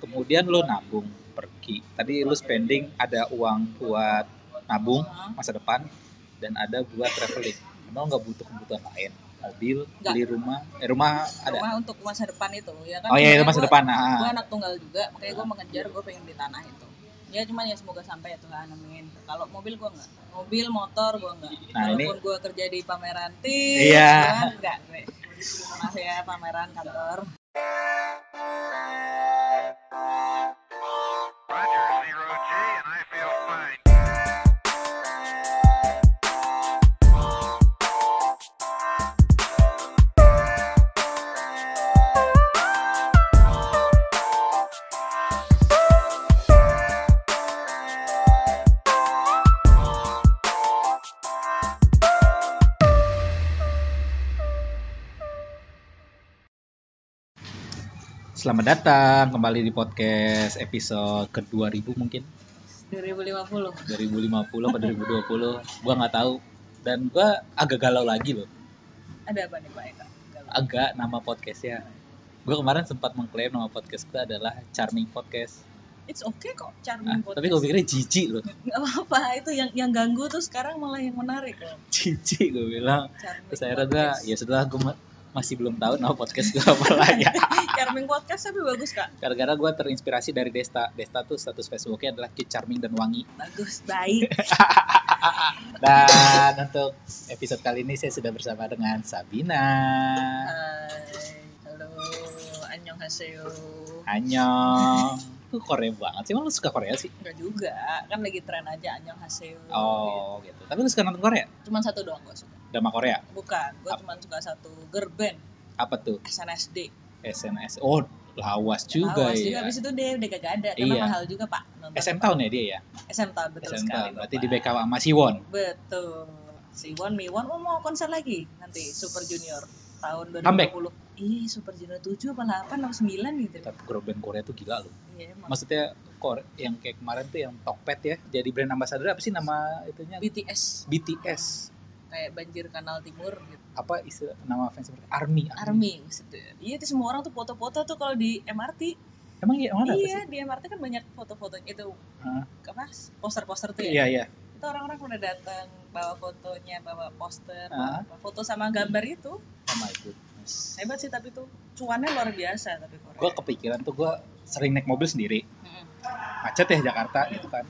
kemudian lu nabung pergi. Tadi lu spending ada uang buat nabung masa depan dan ada buat traveling. Emang nggak butuh kebutuhan lain? Mobil Nggak. beli rumah eh rumah ada. Rumah untuk masa depan itu. Ya kan? Oh iya itu masa gua- depan gue nah, anak tunggal juga makanya gue mengejar gue pengen beli tanah itu. Ya cuman ya semoga sampai ya Tuhan amin. Kalau mobil gue enggak mobil motor gue enggak Nah, ini- walaupun gue kerja di pameran tis Iya. gua enggak gue maaf ya pameran kantor Roger, zero selamat datang kembali di podcast episode ke 2000 mungkin 2050 2050 apa 2020 gua nggak tahu. Dan gua agak galau lagi loh. Ada apa nih Pak Eka? Galau. agak nama podcastnya. Gue kemarin sempat mengklaim nama podcast gue adalah Charming Podcast. It's okay kok Ah, charming tapi gue pikirnya jijik loh. Nggak apa-apa itu yang yang ganggu tuh sekarang malah yang menarik loh. Jijik gue bilang. Charming terus akhirnya gue podcast. ya setelah gue masih belum tahu nama podcast gue apa lagi. Charming podcast tapi bagus kak. Gara-gara gue terinspirasi dari Desta. Desta tuh status Facebooknya adalah Cute Charming dan Wangi. Bagus baik. Dan untuk episode kali ini saya sudah bersama dengan Sabina. Hai, halo, annyeonghaseyo. Annyeong Lu Korea banget sih, emang lu suka Korea sih? Enggak juga, kan lagi tren aja annyeonghaseyo. Oh gitu, tapi lu suka nonton Korea? Cuman satu doang gue suka. Drama Korea? Bukan, gue Apa? cuman suka satu girl band Apa tuh? SNSD. SNS. Oh, lawas juga Awas ya. juga abis itu dia udah gak ada karena Iya. mahal juga pak. Nonton. SM Town ya dia ya? SM Town betul SM sekali. Berarti di backup sama Siwon. Betul. Si Won Mi Won oh, mau konser lagi nanti Super Junior tahun 2020. Comeback? Ih, Super Junior 7 apa 8 atau 9 gitu. Tapi grup band Korea tuh gila loh. Iya, emang. Maksudnya Korea, yang kayak kemarin tuh yang Tokped ya, jadi brand ambassador apa sih nama itunya? BTS BTS. kayak banjir kanal timur gitu. Apa istilah nama fans? Army. Army gitu. Iya itu semua orang tuh foto-foto tuh kalau di MRT. Emang iya, emang ada apa iya di MRT kan banyak foto-foto itu Hah? apa poster-poster tuh ya. Iya, iya. Itu orang-orang udah datang bawa fotonya, bawa poster, Ah. bawa foto sama gambar itu. Oh my goodness. Hebat sih tapi tuh cuannya luar biasa tapi Korea. Gue kepikiran tuh gue sering naik mobil sendiri. Mm-mm. macet ya Jakarta gitu kan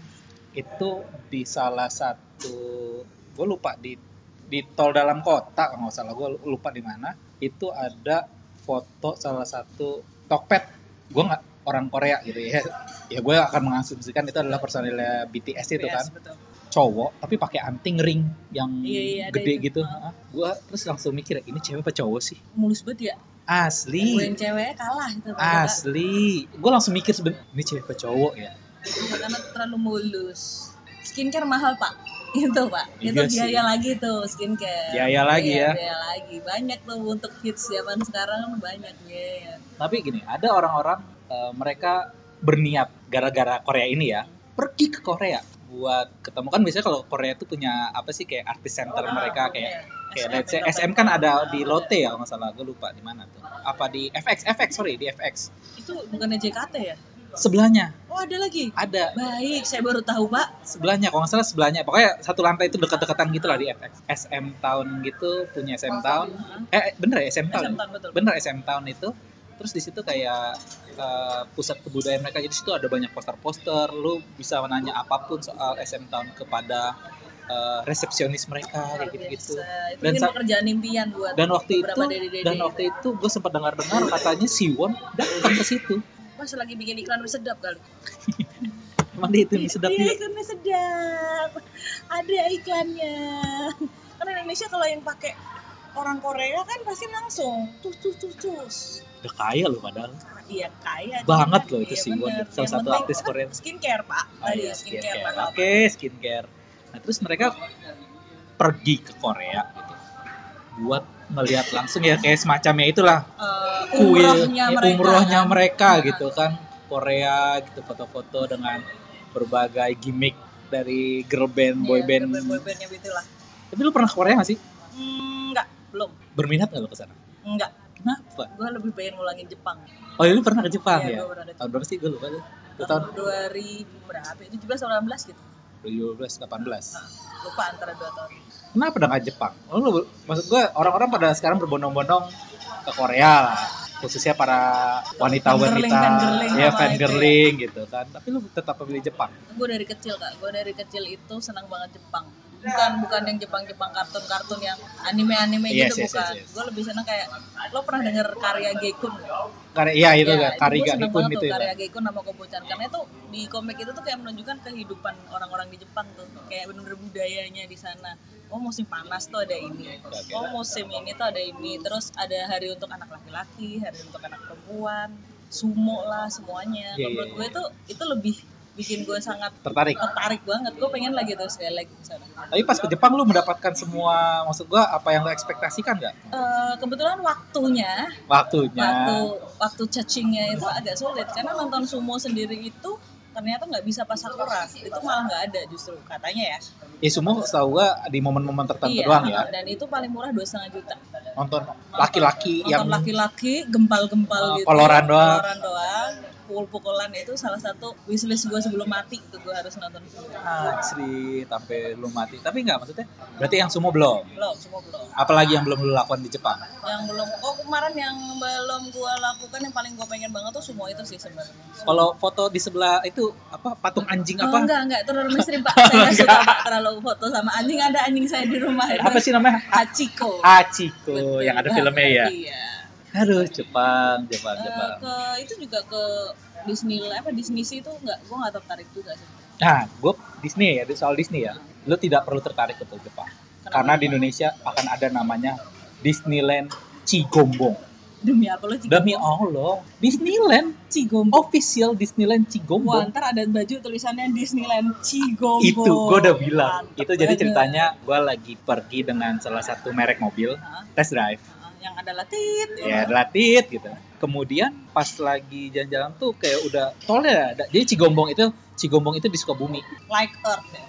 itu di salah satu gue lupa di di tol dalam kota kalau nggak salah gue lupa di mana itu ada foto salah satu Tokped gue nggak orang Korea gitu ya ya gue akan mengasumsikan itu adalah personilnya BTS itu kan BTS, betul. Cowok tapi pakai anting ring yang Iya, iya, gede itu. gitu Heeh. gue terus langsung mikir ini cewek apa cowok sih Mulus banget ya. asli Gue yang cewek kalah itu. asli gue langsung mikir sebenarnya ini cewek apa cowok ya Iya, karena terlalu mulus. Skincare mahal pak. Itu pak. Iya Itu sih. biaya lagi tuh skincare. Biaya lagi Iya, ya. Biaya lagi. Banyak tuh untuk hits zaman sekarang banyak biaya. Tapi gini, ada orang-orang eh, mereka berniat gara-gara Korea ini ya, pergi ke Korea buat ketemu. Kan biasanya kalau Korea itu punya apa sih kayak artis center mereka kayak kayak let's say SM kan ada di Lotte ya nggak salah. Gue lupa di mana tuh. Apa di FX FX sorry di FX Itu bukannya JKT ya? sebelahnya. Oh ada lagi. ada. Baik, saya baru tahu pak. sebelahnya kalau nggak salah sebelahnya. Pokoknya satu lantai itu dekat-dekatan gitu lah di FX SM Town gitu punya SM Town. eh bener ya SM Town. SM Town, betul. bener SM Town itu terus di situ kayak eh, pusat kebudayaan mereka jadi situ ada banyak poster-poster lu bisa menanya apa pun soal SM Town kepada eh, resepsionis mereka kayak gitu-gitu Dan pekerjaan impian buat dan waktu itu dede-dede. dan waktu itu gue sempat dengar-dengar katanya Siwon datang ke situ Pas lagi bikin iklan mie sedap kali. emang itu mie sedap Iya, iklan mie sedap. Ada iklannya. Karena Indonesia kalau yang pakai orang Korea kan pasti langsung tus tus tus tus. udah kaya loh padahal Iya kaya. Banget loh itu iya, Siwon. bener. Salah satu artis Korea. Skincare pak. Oh Tadi iya, skincare. skincare. mahal. Oke, skincare. Nah, terus mereka pergi ke Korea gitu. Buat melihat langsung ya kayak semacamnya itulah Eh, kuil umrohnya ya, mereka. umrohnya kan. mereka gitu kan. Korea gitu foto-foto dengan berbagai gimmick dari girl band, boy Iya, band. boy, boy bandnya gitu lah. Tapi lu pernah ke Korea gak sih? Hmm, enggak, belum. Berminat gak lu ke sana? Enggak. Kenapa? gue lebih pengen ngulangin Jepang Oh, lu pernah ke Jepang Iya, ya? gua pernah ke Tahun berapa sih? Gue lupa tuh. Itu tahun tahun 2000 berapa 17 atau 18 gitu 2012, 18. Nah, lupa antara dua tahun Kenapa udah nggak Jepang? Oh, lu, maksud gue orang-orang pada sekarang berbondong-bondong ke Korea lah. Khususnya para wanita-wanita. Fangirling Ya, sama fangirling gitu kan. Tapi lu tetap memilih Jepang. gue dari kecil kak gue dari kecil itu senang banget Jepang bukan bukan yang Jepang Jepang kartun kartun yang anime anime Yes, gitu yes, bukan. yes, yes. gue lebih senang kayak lo pernah denger karya Gekun? Karya, iya itu Ya, Kariga gue seneng Gekun itu tuh ya. karya Gekun sama Kobo-chan karena itu di komik itu tuh kayak menunjukkan kehidupan orang-orang di Jepang tuh. Kayak bener-bener budayanya di sana. Oh musim panas tuh ada ini. Oh musim ini tuh ada ini. Terus ada hari untuk anak laki-laki hari untuk anak perempuan sumo lah semuanya. Iya, Kalau menurut iya, gue itu itu lebih bikin gue sangat Tertarik. tertarik banget gue pengen lagi lagi ke sana Tapi pas ke Jepang lu mendapatkan semua, maksud gua apa yang lu ekspektasikan nggak? Eh, kebetulan waktunya Waktunya. waktu waktu cacingnya itu agak sulit karena nonton sumo sendiri itu ternyata nggak bisa pas sakura itu malah nggak ada justru katanya ya Ya semua setahu gua di momen-momen tertentu iya doang ya. dan itu paling murah dua setengah juta Nonton laki-laki yang nonton laki-laki gempal-gempal Oh, gitu koloran doang. koloran doang pukul-pukulan itu salah satu wishlist gue sebelum mati itu gue harus nonton sumo Asri sampai lu mati. Tapi nggak maksudnya berarti yang semua belum. belum semua belum Apalagi yang belum lu lakukan di Jepang? yang belum oh kemarin yang belum gue lakukan yang paling gue pengen banget tuh sumo itu sih sebenarnya Kalau foto di sebelah itu apa patung anjing Oh, apa? enggak, enggak, itu terlalu mainstream Pak. Saya suka Pak terlalu foto sama anjing. Ada anjing saya di rumah. itu. Apa sih namanya? Hachiko. Hachiko Betul yang ada filmnya ya. Iya. Aduh, Jepang, Jepang, Eh, Jepang. ke itu juga ke Disney apa Disney sih itu enggak gua enggak tertarik juga sih. Nah, gue Disney ya, soal Disney ya. Lu tidak perlu tertarik ke Jepang. Karena di Indonesia akan ada namanya Disneyland Cigombong. Demi apa lo Cigombong? Demi Allah, Disneyland Cigombong. official Disneyland Wah, Cigombong. ntar ada baju tulisannya Disneyland Cigombong. Itu gue udah bilang. Mantep itu jadi ceritanya gue lagi pergi dengan salah satu merek mobil, Hah? test drive. Yang adalah tit. Ya, adalah tit gitu. Kemudian pas lagi jalan-jalan tuh kayak udah tolnya ada. Jadi Cigombong itu Cigombong itu di Sukabumi. Like Earth. ya.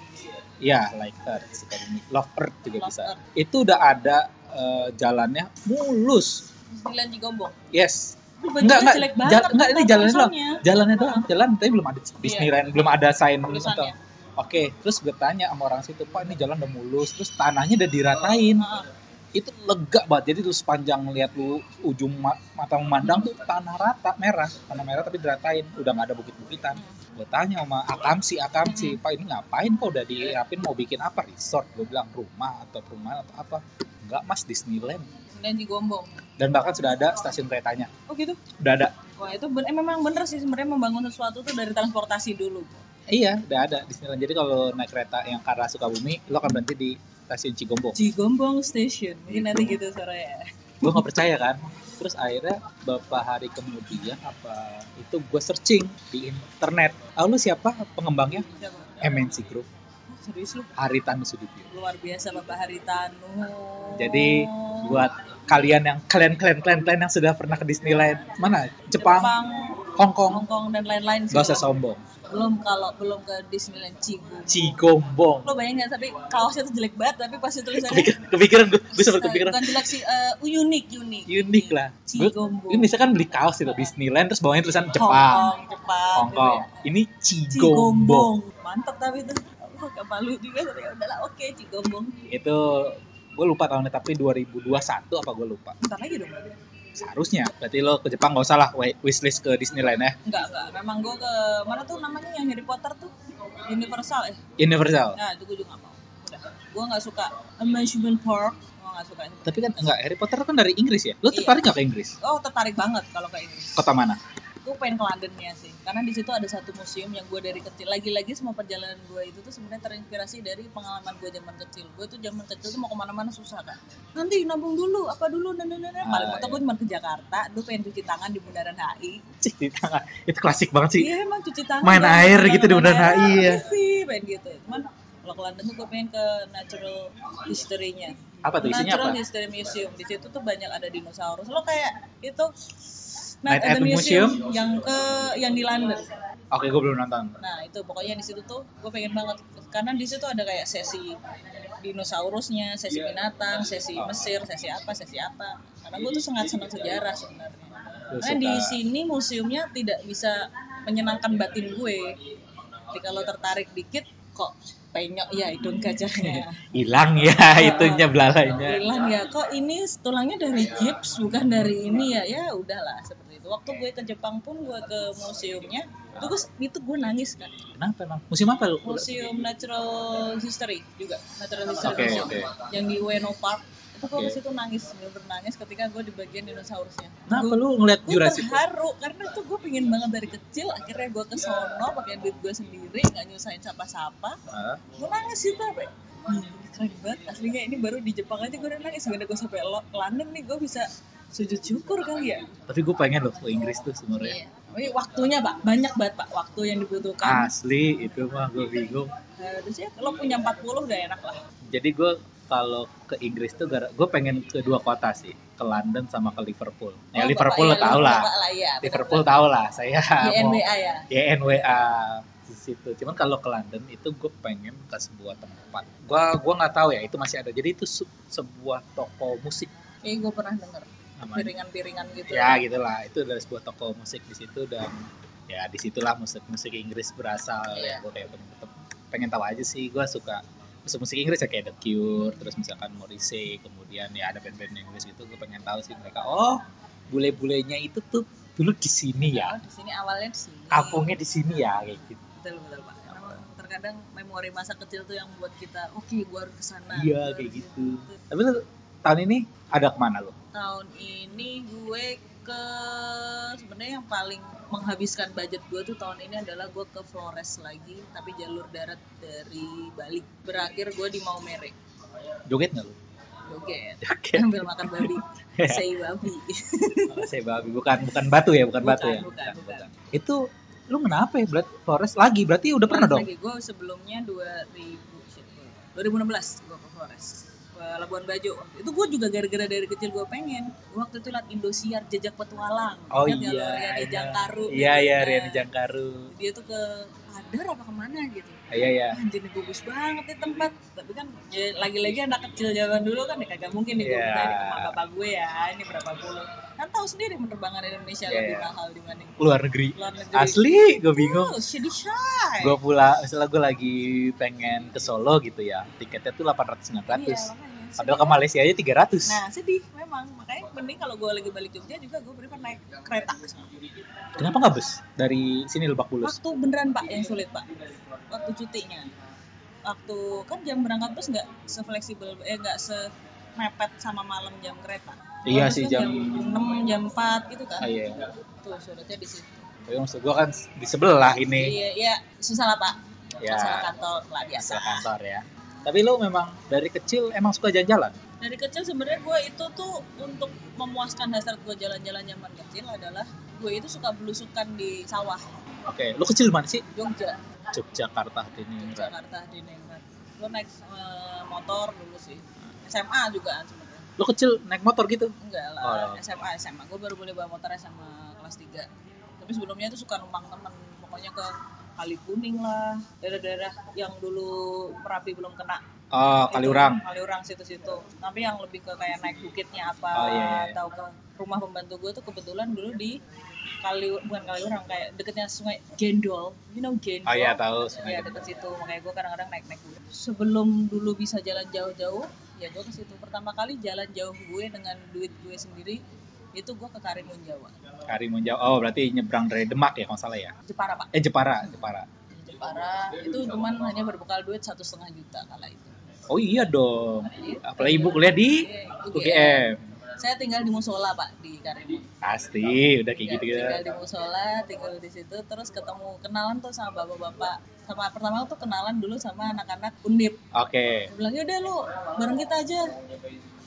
Ya, like Earth, Sukabumi. Love Earth juga Love bisa. Earth. Itu udah ada eh, jalannya mulus. Disneyland Cigombong. Yes. Enggak, enggak. jelek Ja- banget. enggak, ini jalannya doang. Jalannya doang. Jalan tapi belum ada Disneyland, belum ada sign Tulisannya. atau- Oke, terus gue tanya sama orang situ, Pak ini jalan udah mulus, terus tanahnya udah diratain. Heeh. Itu lega banget, jadi lu sepanjang lihat lu ujung ma- mata memandang tuh tanah rata, merah. Tanah merah tapi diratain, udah nggak ada bukit-bukitan. Gue tanya sama Akamsi, Akamsi, Pak ini ngapain kok udah dirapin mau bikin apa? Resort, gue bilang rumah atau perumahan atau apa. Enggak mas, Disneyland. Disneyland Cigombong. Dan bahkan sudah ada stasiun keretanya, Oh gitu. udah ada. Wah itu ben- eh, memang bener sih sebenarnya membangun sesuatu tuh dari transportasi dulu. Iya, udah ada Disneyland. Jadi kalau naik kereta yang ke arah Sukabumi, lo akan berhenti di stasiun Cigombong. Cigombong Station. Mungkin nanti gitu suaranya. gue nggak percaya kan. Terus akhirnya beberapa hari kemudian apa itu gue searching di internet. Ah, lu siapa pengembangnya? Siapa? MNC Group, Serius lu? Haritanu Sudibyo. Luar biasa Bapak Haritanu. Jadi buat kalian yang kalian kalian kalian kalian yang sudah pernah ke Disneyland mana Jepang, Hong Kong, Hong Kong dan lain-lain sih. gak usah sombong. Belum kalau belum ke Disneyland Cigombong. Cigombong. Lo bayangin tapi kaosnya tuh jelek banget tapi pas tulisannya Kepikiran, kepikiran gue, gue sempat kepikiran bukan jelek sih eh, unik unik unik lah. Cigombong ini misalkan beli kaos itu Disneyland terus bawahnya tulisan Jepang, Kong Jepang Hong Kong. gitu ya. Ini Cigombong. mantep tapi itu oh, gak malu juga tapi ya udahlah oke Cigombong Itu gue lupa tahunnya tapi 2021 apa gue lupa. bentar lagi dong berarti. Seharusnya. Berarti lo ke Jepang gak usah lah wishlist ke Disneyland ya. enggak enggak memang gue ke mana tuh namanya yang Harry Potter tuh Universal eh Universal. nah itu gue juga gak mau udah gue gak suka Amusement Park gue gak suka itu Tapi kan enggak Harry Potter kan dari Inggris ya. Lo Iya. tertarik gak ke Inggris? oh tertarik banget kalau ke Inggris Kota mana? Gue pengen ke Londonnya sih. Karena di situ ada satu museum yang gue dari kecil lagi-lagi semua perjalanan gue itu tuh sebenarnya terinspirasi dari pengalaman gue zaman kecil. Gue tuh zaman kecil tuh mau ke mana-mana susah kan nanti nabung dulu apa dulu dan dan dan paling Ah, mentok gue cuma ke Jakarta gue pengen cuci tangan di bundaran HI di tangan. Itu klasik banget sih. iya emang cuci tangan. Main air gitu di bundaran HI, ya. sih pengen gitu. Cuman kalau ke London tuh gue pengen ke natural history-nya. Apa tuh isinya Natural apa? History Museum. Di situ tuh banyak ada dinosaurus. Lo kayak itu Night Night at at the the Museum? Museum yang ke yang di London. Oke, gue belum nonton. Nah itu pokoknya di situ tuh gue pengen banget karena di situ ada kayak sesi dinosaurusnya, sesi binatang, sesi Oh. Mesir, sesi apa, sesi apa. Karena gue tuh sangat senang sejarah sebenarnya. Karena di sini museumnya tidak bisa menyenangkan batin gue. Jadi kalau tertarik dikit kok penyok ya hidung gajahnya. hilang ya itunya belalainya Bilang ya kok ini tulangnya dari gips bukan dari ini ya. Ya udahlah seperti itu. Waktu gue ke Jepang pun gue ke museumnya itu gue itu gue nangis kan. kenapa emang? Musim apa lu? Museum Natural History juga. Natural History Oke, Museum. Oke. yang di Ueno Park itu gue Oke. ke situ nangis bener nangis ketika gue di bagian dinosaurusnya. Kenapa Gue- lu ngeliat gue Jurassic terharu karena itu gue pengen banget dari kecil akhirnya gue ke sono pakai duit gue sendiri nggak nyusahin siapa-siapa Hah? gue nangis Pak. Hmm, keren banget. Aslinya ini baru di Jepang aja gue udah nangis. Sebenarnya gue sampai Lo- London nih gue bisa sujud syukur kali ya. Tapi gue pengen loh ke Inggris tuh sebenarnya. Iya. Tapi waktunya pak banyak banget pak waktu yang dibutuhkan. Asli itu mah gue bingung. Harusnya kalau punya 40 udah enak lah. Jadi gue kalau ke Inggris tuh gara gue pengen ke dua kota sih ke London sama ke Liverpool. Ya Oh, Liverpool lo ya, tau lah. ya, Liverpool tau lah saya YNWA ya? YNWA di situ. Cuman kalau ke London itu gue pengen ke sebuah tempat. Gue gua nggak tahu ya itu masih ada. Jadi itu se- sebuah toko musik. Ini gue pernah denger. Piringan-piringan gitu. Ya gitulah. Itu adalah sebuah toko musik di situ dan ya di situlah musik musik Inggris berasal ya Iya. gue kayak pengen, pengen tahu aja sih. Gue suka musik musik Inggris ya kayak The Cure terus misalkan Morrissey kemudian ya ada band-band Inggris gitu gue pengen tahu sih mereka. Oh bule-bulenya itu tuh dulu di sini ya? Oh, di sini awalnya di sini. Kampungnya di sini ya kayak gitu. Betul betul pak. Memang terkadang memori masa kecil tuh yang buat kita oke gue harus ke sana iya kayak gitu. Gitu. tapi lu tahun ini ada ke mana lu? Tahun ini gue ke sebenarnya yang paling menghabiskan budget gue tuh tahun ini adalah gue ke Flores lagi tapi jalur darat dari Bali. Berakhir gue di Maumere. Joget nggak lu? Joget. Sambil makan babi sei babi. Saya babi. Bukan bukan batu ya bukan, Bukan, batu ya? bukan, bukan. itu lu kenapa ya berarti Flores lagi? Berarti udah pernah dong? lagi. Gue sebelumnya 2000 shit, 2016 gue ke Flores ke Labuan Bajo. Itu gue juga gara-gara dari kecil gue pengen. Waktu itu liat Indosiar jejak petualang. Oh Ingat iya Riani iya. Jangkaru? Iya iya Nah, Riani Jangkaru. dia tuh ke Padar apa ke mana gitu. Iya iya. Anjir bagus banget nih tempat. Tapi kan ya, lagi-lagi anak kecil zaman dulu kan ya kagak mungkin nih gue Iya. minta ini ke bapak gue ya. Ini berapa puluh. Kan tahu sendiri penerbangan Indonesia Iya, lebih mahal dibanding luar negeri. Luar negeri. Asli gue bingung. Oh, gue pula misalnya gue lagi pengen ke Solo gitu ya tiketnya tuh 800 900 Iya. Padahal ke Malaysia aja 300 Nah, sedih memang. Makanya mending kalau gue lagi balik Jogja juga gue prefer naik kereta. kenapa nggak bus dari sini Lebak Bulus Waktu beneran Pak yang sulit Pak. Waktu cutinya. Waktu kan jam berangkat bus nggak sefleksibel eh nggak semepet sama malam jam kereta. Iya sih, kan jam- 6 jam 4 gitu kan. Ah, iya. Tuh sulitnya di situ. tapi maksud gue kan di sebelah ini Iya, iya, susah lah Pak. ya Masalah kantor lah biasa. sebelah kantor ya tapi lu memang dari kecil emang suka jalan-jalan Dari kecil sebenarnya gue itu tuh untuk memuaskan hasrat gue jalan-jalan zaman kecil adalah gue itu suka belusukan di sawah oke lu kecil di mana sih Jogja. Yogyakarta ini Jakarta di Ningrat. Gue naik eh, motor dulu sih. SMA juga sebenarnya. lu kecil naik motor gitu Enggak Oh. lah, SMA SMA. Gue baru boleh bawa motor SMA kelas 3. Tapi sebelumnya itu suka numpang temen. Pokoknya ke Kali Kuning lah, daerah-daerah yang dulu Merapi belum kena. oh Itu, Kaliurang Kaliurang situ-situ. Tapi yang lebih ke kayak naik bukitnya apa, Oh, iya, iya. atau ke rumah pembantu gue tuh kebetulan dulu di Kali bukan Kaliurang kayak deketnya Sungai Gendol. You know Gendol? oh iya tahu Iya deket situ makanya gue kadang-kadang naik naik dulu sebelum dulu bisa jalan jauh-jauh ya gue ke situ pertama kali jalan jauh gue dengan duit gue sendiri itu gue ke Karimun Jawa. Karimun Jawa. Oh berarti nyebrang dari Demak ya kalau salah ya? Jepara pak. Eh Jepara Jepara. Jepara. Itu cuman hanya berbekal duit satu setengah juta kala itu. Oh iya dong. Apalagi ibu kuliah di UGM saya tinggal di musola pak di Karimun. Pasti udah kayak Ya, gitu gitu tinggal di musola tinggal di situ terus ketemu kenalan tuh sama bapak-bapak. Sama pertama tuh kenalan dulu sama anak-anak undip. Oke. Dia bilang yaudah lu bareng kita aja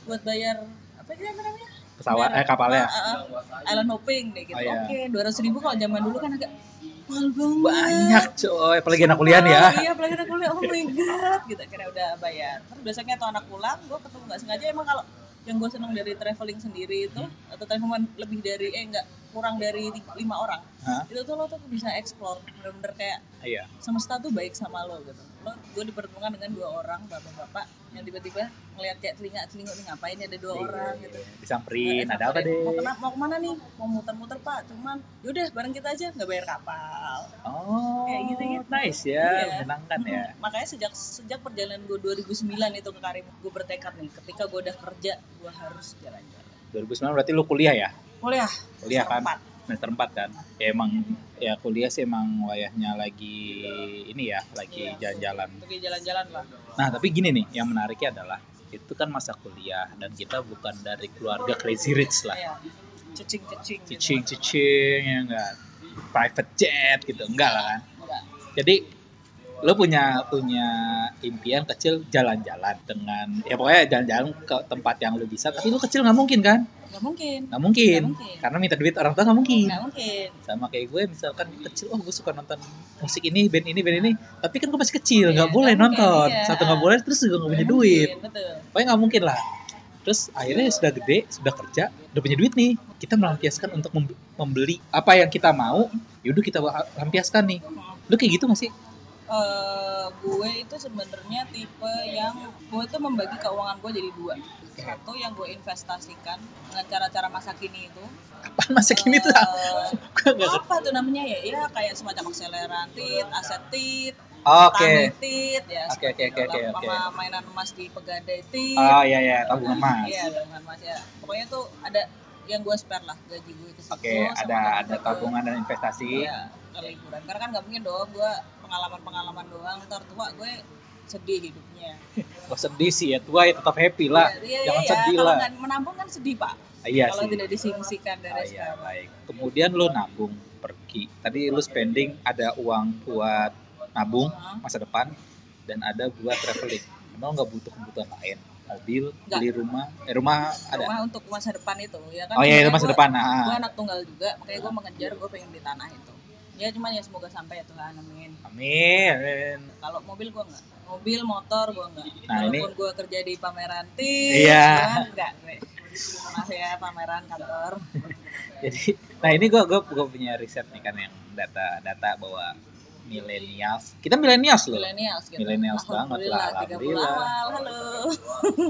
buat bayar apa sih namanya pesawat eh kapalnya Ah, ah, island hopping deh gitu. Oh, iya. Oke, dua ratus ribu kalau zaman dulu kan agak mahal banget. banyak coy apalagi anak kuliah ya iya, apalagi anak kuliah. Oh my god, gitu. Akhirnya udah bayar. Terus biasanya tuh anak pulang, gue ketemu nggak sengaja emang kalau yang gue seneng dari traveling sendiri itu atau traveling lebih dari eh enggak kurang dari lima orang Hah? itu tuh lo tuh bisa explore bener-bener kayak iya semesta tuh baik sama lo gitu gue dipertemukan dengan dua orang bapak-bapak yang tiba-tiba ngeliat kayak telinga telinga nih ngapain ada dua orang gitu. disamperin Eh, ada apa deh mau, kena, mau ke mana nih? Mau muter-muter pak. Cuman yaudah bareng kita aja. Nggak bayar kapal. Oh Kayak gitu-gitu. nice ya Iya. menyenangkan ya. Makanya sejak sejak perjalanan gue 2009 itu ke Karim gue bertekad nih ketika gue udah kerja gue harus jalan-jalan. 2009 berarti lu kuliah ya? Kuliah. Kuliah kan? Empat. Semester 4 kan ya emang ya kuliah sih emang wayahnya lagi ini ya lagi Iya. jalan-jalan pergi jalan-jalan lah nah tapi gini nih yang menariknya adalah itu kan masa kuliah dan kita bukan dari keluarga crazy rich lah Iya. cecing-cecing gitu. cicing-cicing ya enggak private jet gitu enggak lah kan Enggak. jadi lo punya punya impian kecil jalan-jalan dengan ya pokoknya jalan-jalan ke tempat yang lo bisa tapi lo kecil nggak mungkin kan? Nggak mungkin. Nggak mungkin. Mungkin. karena minta duit orang tua nggak mungkin. Nggak mungkin. Sama kayak gue misalkan kecil oh gue suka nonton musik ini band ini band ini. Tapi kan gue masih kecil nggak Iya, boleh nggak mungkin, nonton. iya. satu nggak boleh terus juga nggak punya duit. mungkin, betul. Pokoknya nggak mungkin lah. Terus akhirnya sudah gede sudah kerja udah punya duit nih. Kita melampiaskan untuk mem- membeli apa yang kita mau yaudah kita lampiaskan nih. Lu kayak gitu gak sih eh gue itu sebenarnya tipe yang gue tuh membagi keuangan gue jadi dua. Satu yang gue investasikan dengan cara-cara masa kini itu. Apa masa kini tuh? Eh, apa tuh namanya ya? Ya kayak semacam akseleratif asetit oke. tanetit ya Oke, oke, oke, oke, oke. sama mainan emas di pegadai tit oh iya iya tabungan emas. iya tabungan emas ya. Pokoknya tuh ada yang gue spare lah gaji gue ke situ oke sama ada ada tabungan dan investasi. Iya, ke liburan. Karena kan nggak mungkin dong gue pengalaman-pengalaman doang, ntar tua gue sedih hidupnya. Gak sedih sih ya tua ya tetap happy lah Iya, iya, jangan iya. sedih Kalau lah nggak menabung kan sedih pak. iya Kalau sih tidak disingsikan dari Ah, iya, baik. Kemudian lo nabung pergi. Tadi lo spending ada uang buat nabung masa depan dan ada buat traveling. Emang nggak butuh kebutuhan lain? Mobil, Nggak. beli rumah, eh rumah ada. Rumah untuk masa depan itu, ya kan? Oh iya itu masa gua- depan. Gue Nah, anak tunggal juga, makanya gue mengejar gue pengen beli tanah itu. Ya cuman ya semoga sampai ya Tuhan, amin. amin. amin. Kalau mobil gue nggak, mobil, motor gue nggak. Nah, ini- Walaupun gue kerja di pameran tis, Iya. gua nggak gue. Maaf ya pameran kantor. Jadi, nah ini gua gua, gua punya riset nih kan yang data-data bahwa milenials. Kita milenials loh. Millennials gitu. Millennials banget lah, Alhamdulillah, 30 alhamdulillah. awal, halo.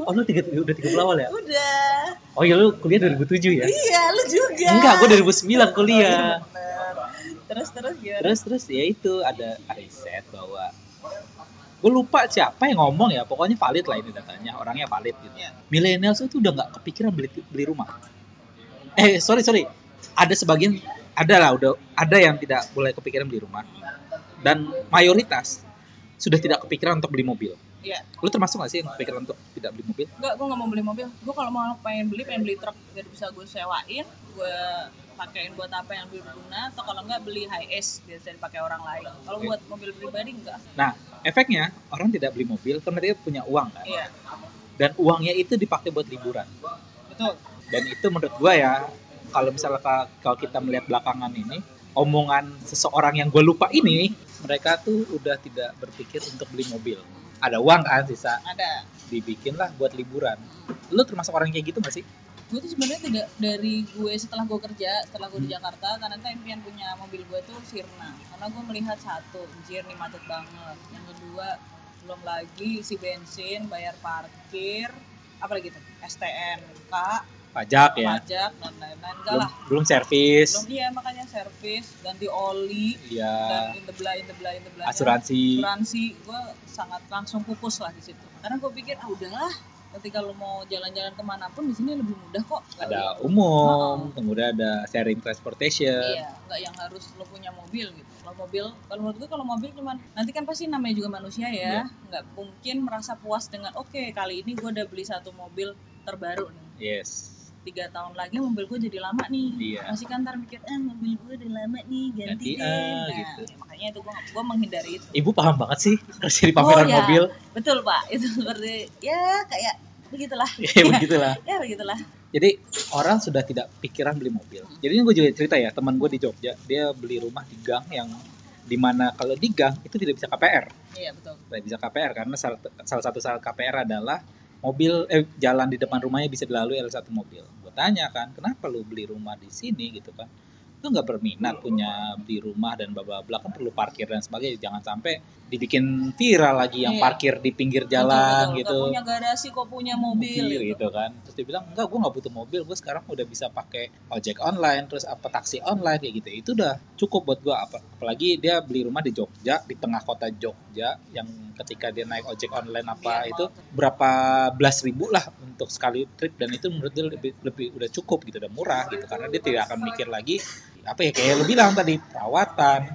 Oh lu tiga, udah 30 awal ya? Udah. Oh iya lu kuliah 2007 ya? Iya, lu juga. Enggak, gua 2009 kuliah. Bener. Terus terus gimana? terus terus ya itu. Ada riset bahwa gue lupa siapa yang ngomong ya. Pokoknya valid lah ini datanya. Orangnya valid gitu. Iya. millennials itu udah nggak kepikiran beli beli rumah. Eh sorry sorry. Ada sebagian ada lah udah ada yang tidak boleh kepikiran beli rumah. Dan mayoritas sudah tidak kepikiran untuk beli mobil Iya. lu termasuk gak sih yang kepikiran untuk tidak beli mobil Enggak, gue gak mau beli mobil. Gue kalau mau pengen beli, pengen beli truk biar bisa gue sewain, gue pakein buat apa yang berguna, atau kalau enggak beli high S biasa dipakai orang lain. Kalau Oke. buat mobil pribadi enggak. nah efeknya orang tidak beli mobil karena dia punya uang kan Iya, dan uangnya itu dipakai buat liburan betul. dan itu menurut gua ya kalau misalnya ka- kalau kita melihat belakangan ini omongan seseorang yang gue lupa ini mereka tuh udah tidak berpikir untuk beli mobil ada uang kan sisa Ada. dibikin lah buat liburan lu termasuk orang kayak gitu gak sih Gue tuh sebenarnya tidak dari gue setelah gue kerja, setelah gue di Jakarta, karena tuh impian punya mobil gue tuh Sirna. Karena gue melihat satu, anjir nih macet banget. Yang kedua, belum lagi isi bensin, bayar parkir, apa lagi tuh? STNK, pajak ya. Pajak dan lain-lain. Enggak belum lah. belum servis. Belum iya makanya servis ganti oli dan ya in the blah in the blah in the blah asuransi. Asuransi gue sangat langsung pupus lah di situ. Karena gue pikir ah udahlah ketika lo mau jalan-jalan ke mana pun di sini lebih mudah kok. Nggak ada yang- umum kemudian ada sharing transportation. Iya nggak yang harus lo punya mobil gitu. Kalau mobil kalau menurut gue kalau mobil cuman nanti kan pasti namanya juga manusia Iya. ya nggak mungkin merasa puas dengan oke kali ini gue udah beli satu mobil terbaru nih. Yes tiga tahun lagi mobil gue jadi lama nih. Iya. masih kan ntar mikir eh mobil gue udah lama nih Ganti, ganti, deh. ah, nah gitu. makanya itu gue gue menghindari itu. Ibu paham banget sih kerja di pameran Oh, ya. mobil. Betul pak. Itu seperti ya kayak begitulah. Ya begitulah. Ya begitulah. Jadi orang sudah tidak pikiran beli mobil. Jadi ini gue juga cerita ya teman gue di Jogja dia beli rumah di gang yang di mana kalau di gang itu tidak bisa KPR, iya betul. Tidak bisa KPR karena salah, salah satu syarat KPR adalah mobil eh jalan di depan rumahnya bisa dilalui oleh satu mobil. Gue tanya kan kenapa lu beli rumah di sini gitu kan? itu nggak berminat punya beli rumah dan bla bla bla kan perlu parkir dan sebagainya jangan sampai dibikin viral lagi yang Iya. parkir di pinggir jalan betul. gitu Gak punya garasi kok punya mobil, gitu. gitu kan terus dia bilang enggak gue nggak butuh mobil gue sekarang udah bisa pakai ojek online terus apa taksi online kayak gitu itu udah cukup buat gue apa apalagi dia beli rumah di Jogja di tengah kota Jogja yang ketika dia naik ojek online apa Iya, itu berapa belas ribu lah untuk sekali trip dan itu menurut dia lebih lebih udah cukup gitu udah murah gitu karena dia tidak akan mikir lagi apa ya kayak lu bilang tadi perawatan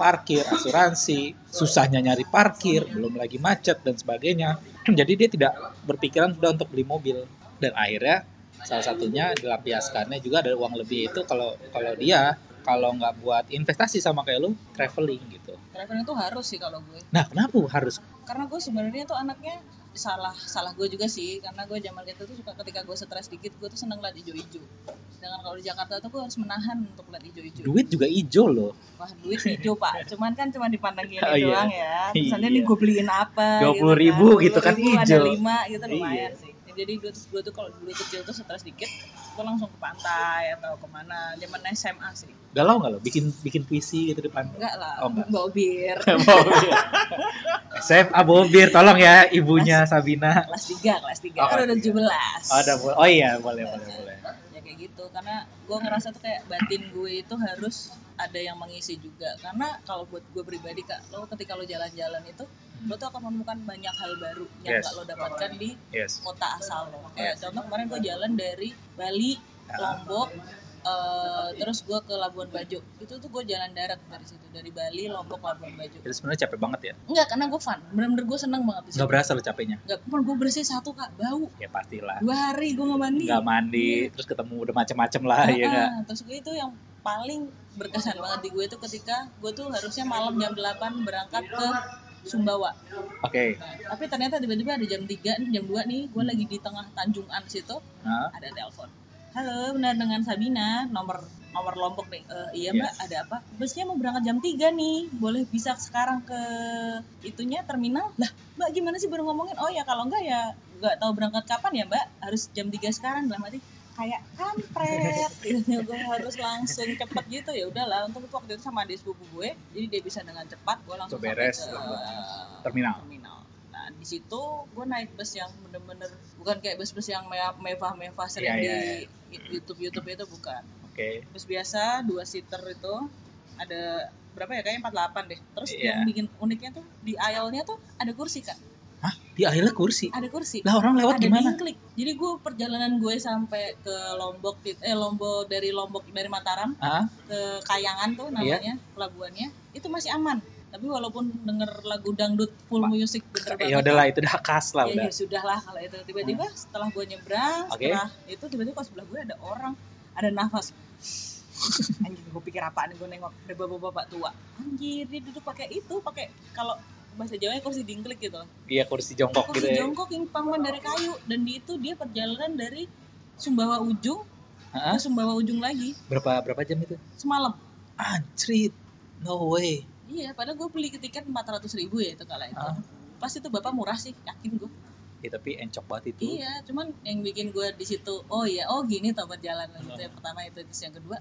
parkir asuransi susahnya nyari parkir belum lagi macet dan sebagainya. Jadi dia tidak berpikiran sudah untuk beli mobil. Dan akhirnya salah satunya dilampiaskannya juga dari uang lebih itu kalau kalau dia kalau nggak buat investasi sama kayak lu traveling gitu. Traveling itu harus sih kalau gue. nah kenapa harus? Karena gue sebenarnya tuh anaknya salah salah gue juga sih karena gue zaman itu tuh suka ketika gue stres dikit gue tuh seneng liat hijau-hijau dengan kalau di Jakarta tuh gue harus menahan untuk liat hijau-hijau duit juga hijau loh wah duit hijau pak cuman kan cuma dipandang gini Oh, iya. doang ya terus nanti Iya. nih gue beliin apa 20.000 gitu kan 20.000 hijau. ada lima gitu lumayan Iya. sih jadi gue tuh, gue tuh kalau dulu kecil tuh stres dikit gue langsung ke pantai atau ke mana zaman SMA sih galau nggak lo bikin bikin puisi gitu di pantai enggak lah Oh, enggak. bawa bir. SMA Bobir, tolong ya ibunya Sabina. kelas 3 kelas 3 Oh, kan udah tiga. 17 Oh, ada, bo- oh iya, boleh, boleh, boleh. Ya kayak gitu. Karena gue ngerasa tuh kayak batin gue itu harus ada yang mengisi juga. Karena kalau buat gue pribadi kak lo ketika lo jalan-jalan itu lo tuh akan menemukan banyak hal baru yang Yes. gak lo dapatkan di Yes. kota asal lo. Kayak contoh kemarin gue jalan dari Bali Lombok eh, terus gue ke Labuan Bajo itu tuh gue jalan darat dari situ dari Bali Lombok Labuan Bajo Itu sebenarnya capek banget ya. enggak karena gue fun bener-bener gue seneng banget di situ Nggak berasa lo capeknya. enggak cuma gue bersih satu kak bau Ya pastilah. dua hari gue nggak mandi Nggak mandi, terus ketemu udah macem-macem lah, ya nggak? Ah, terus gue itu yang paling berkesan banget di gue itu ketika gue tuh harusnya malam jam 8 berangkat ke Sumbawa. Oke. Nah, tapi ternyata tiba-tiba ada jam 3 nih, jam 2 nih, gue lagi di tengah Tanjungan situ, Nah, ada telepon. Halo, benar dengan Sabina, nomor nomor Lombok nih. "Eh, iya Iya. mbak, ada apa? Busnya mau berangkat jam 3 nih, boleh bisa sekarang ke itunya terminal? Lah, mbak gimana sih baru ngomongin? Oh ya kalau enggak ya nggak tahu berangkat kapan ya mbak, harus jam 3 sekarang dalam arti kayak kampret gitu gue harus langsung cepet gitu ya udahlah untuk itu waktu itu sama adik sepupu gue jadi dia bisa dengan cepat gue langsung beres, sampai ke terminal. terminal nah di situ gue naik bus yang bener-bener bukan kayak bus-bus yang me- mewah-mewah sering Iya, di iya, YouTube YouTube itu bukan oke. bus biasa dua seater itu ada berapa ya kayaknya 48 deh terus Iya. yang bikin uniknya tuh di aisle-nya tuh ada kursi kan Hah? Di akhirnya kursi? ada kursi Lah orang lewat ada gimana? dingklik. Jadi gue perjalanan gue sampai ke Lombok, eh Lombok dari Lombok dari Mataram Ah, ke Kayangan tuh namanya pelabuhannya itu masih aman. Tapi walaupun denger lagu dangdut full Ma- music bener ya banget. udahlah itu udah khas lah Ya, udah. ya sudah lah kalau itu tiba-tiba setelah gue nyebrang, Oke. setelah itu tiba-tiba pas sebelah gue ada orang, ada nafas. Anjir, gue pikir apaan gue nengok ada bapak-bapak tua. Anjir, dia duduk pakai itu, pakai kalau bahasa Jawa kursi dingklik gitu. Iya kursi jongkok gitu kursi ya. jongkok yang pangkuan dari kayu dan di itu dia perjalanan dari Sumbawa ujung Hah? ke Sumbawa ujung lagi Berapa berapa jam itu? semalam Anjrit. No way. Iya padahal gue beli tiket 400 ribu ya itu kala itu Ah. pas itu bapak murah sih yakin gue Ya, tapi encok banget itu. iya cuman yang bikin gue di situ oh iya oh gini tau perjalanan itu yang pertama itu terus yang kedua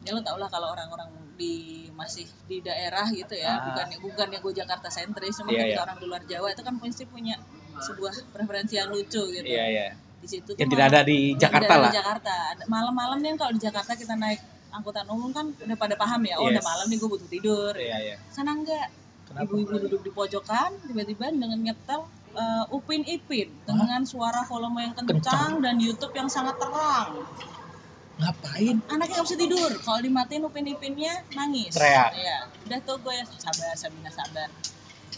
ya lo tau lah kalau orang-orang di masih di daerah gitu ya Ah. bukan bukannya gue Jakarta sentris cuma Iya, ketika iya. orang di luar Jawa itu kan pasti punya sebuah preferensi yang lucu gitu Iya, iya. di situ Yang tidak ada di Yang Jakarta lah. di Jakarta. Malam-malam nih kalau di Jakarta kita naik angkutan umum kan udah pada paham ya. Oh, udah Yes. malam nih gue butuh tidur. Iya, iya. Sana enggak. Ibu-ibu duduk di pojokan tiba-tiba dengan nyetel eh, Upin Ipin dengan suara volume yang kencang, Kencang. dan YouTube yang sangat terang. Ngapain? Anaknya nggak bisa tidur. Kalau dimatiin Upin Ipinnya nangis. Teriak. Iya. Udah tuh gue sabar, Sabina sabar.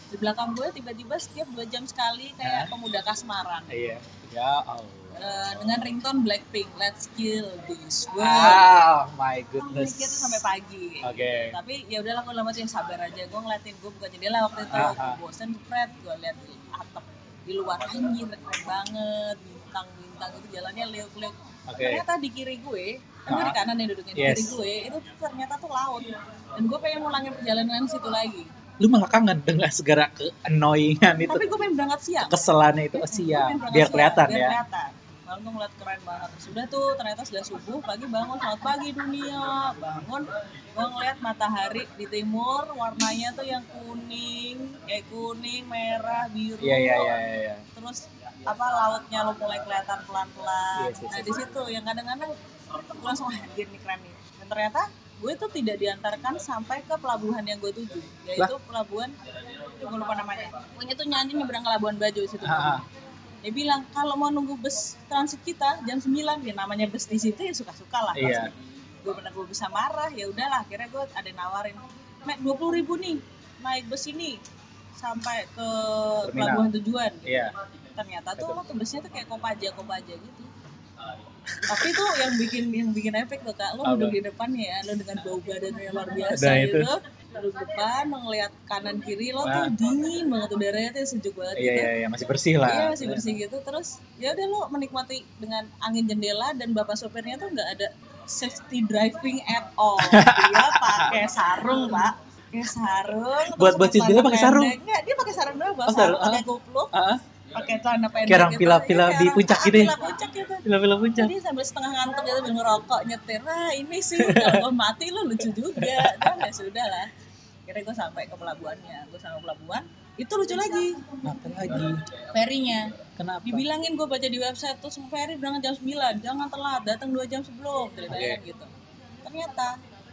Di belakang gue tiba-tiba setiap dua jam sekali kayak Hah? pemuda kasmaran. Iya. Ya Allah. Eh, dengan ringtone Blackpink, Let's Kill This World. Ah, my Aku goodness. mikir tuh sampai pagi. Oke. Tapi ya udahlah gue lama yang sabar aja. Gue ngeliatin gue buka jendela waktu itu. Ah, Gue ah. bosen spread. Gue liat di atap di luar anjir keren banget. Bintang-bintang itu jalannya liuk-liuk. Oke. Ternyata di kiri gue, kan gue di kanan yang duduknya di Yes. kiri gue itu ternyata tuh laut. Dan gue pengen ngulangin perjalanan situ lagi. Lu malah kangen dengan segala ke annoyingan itu. Tapi gue pengen berangkat siang. Keselannya itu oh, Gue siang. Biar siang, kelihatan biar ya. kelihatan. Malam tuh ngeliat keren banget sudah tuh ternyata sudah subuh pagi bangun selamat pagi dunia bangun gue ngeliat matahari di timur warnanya tuh yang kuning kayak kuning merah biru Iya iya iya iya. iya. terus apa lautnya lo mulai kelihatan pelan-pelan. Yes, yes, nah yes. di situ yang kadang-kadang gue langsung "Wah, anjir nih keren nih. Dan ternyata gue tuh tidak diantarkan sampai ke pelabuhan yang gue tuju, yaitu pelabuhan gue lupa namanya. Pokoknya tuh nyanyi nyebrang ke Labuan Bajo di situ. Ah. Dia bilang kalau mau nunggu bus transit kita jam 9 ya namanya bus di situ ya suka-suka lah. Iya. Gue bener gue bisa marah ya udahlah akhirnya gue ada nawarin naik dua puluh ribu nih naik bus ini sampai ke Terminal. pelabuhan tujuan. Iya. Ternyata tuh lo tuh busnya tuh kayak kopaja kopaja gitu. Tapi tuh yang bikin yang bikin efek tuh kak, lo duduk di depannya ya, lo dengan bau badan yang luar biasa Nah, itu. gitu, lo ngeliat kanan kiri lo tuh Nah. dingin banget udaranya tuh sejuk banget Iya gitu. iya iya masih bersih lah. Iya masih bersih gitu terus ya udah lo menikmati dengan angin jendela dan bapak sopirnya tuh nggak ada safety driving at all dia pakai sarung pak pakai sarung Buat- buat jendela celana pakai sarung? pendek. nggak dia pakai sarung doang bawa Oh, sarung pakai Ah, ah. pakai celana pendek Kayak orang gitu. pila-pila Iya, di puncak gitu ya? pila puncak gitu Film-film puncak. jadi sambil setengah ngantuk gitu ngerokok nyetir wah ini sih kalau mati lo lucu juga dan ya sudah lah kira gue sampai ke pelabuhannya gue sampai pelabuhan. Itu lucu lagi. Apa lagi? ferinya. Kenapa? dibilangin gue baca di website tuh semua ferry berangkat jam 9 jangan telat datang dua jam sebelum ceritanya Oke. gitu. Ternyata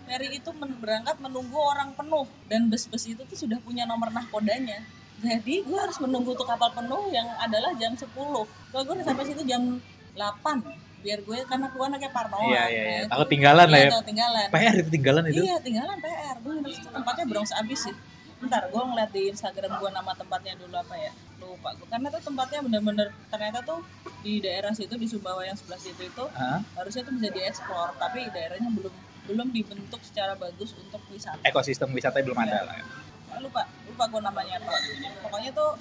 ferry itu men- berangkat menunggu orang penuh. Dan bus-bus itu tuh sudah punya nomor nahkodanya. Jadi gue harus menunggu tuh kapal penuh yang adalah jam 10 kalau gue udah sampai situ jam 8 biar gue karena gue anaknya parnoan Iya iya iya. Nah, Takut tinggalan lah iya, ya. takut tinggalan PR itu tinggalan itu. Iya, tinggalan PR. Gue tempatnya Bronx abis sih. Bentar, gue ngeliat di Instagram gue nama tempatnya dulu apa ya. Lupa gue. Karena tuh tempatnya bener-bener ternyata tuh di daerah situ di Sumbawa yang sebelah situ itu Hah? harusnya tuh bisa diekspor, tapi daerahnya belum belum dibentuk secara bagus untuk wisata. Ekosistem wisata belum ada lah. ya. Lupa, lupa gue namanya apa. Pokoknya tuh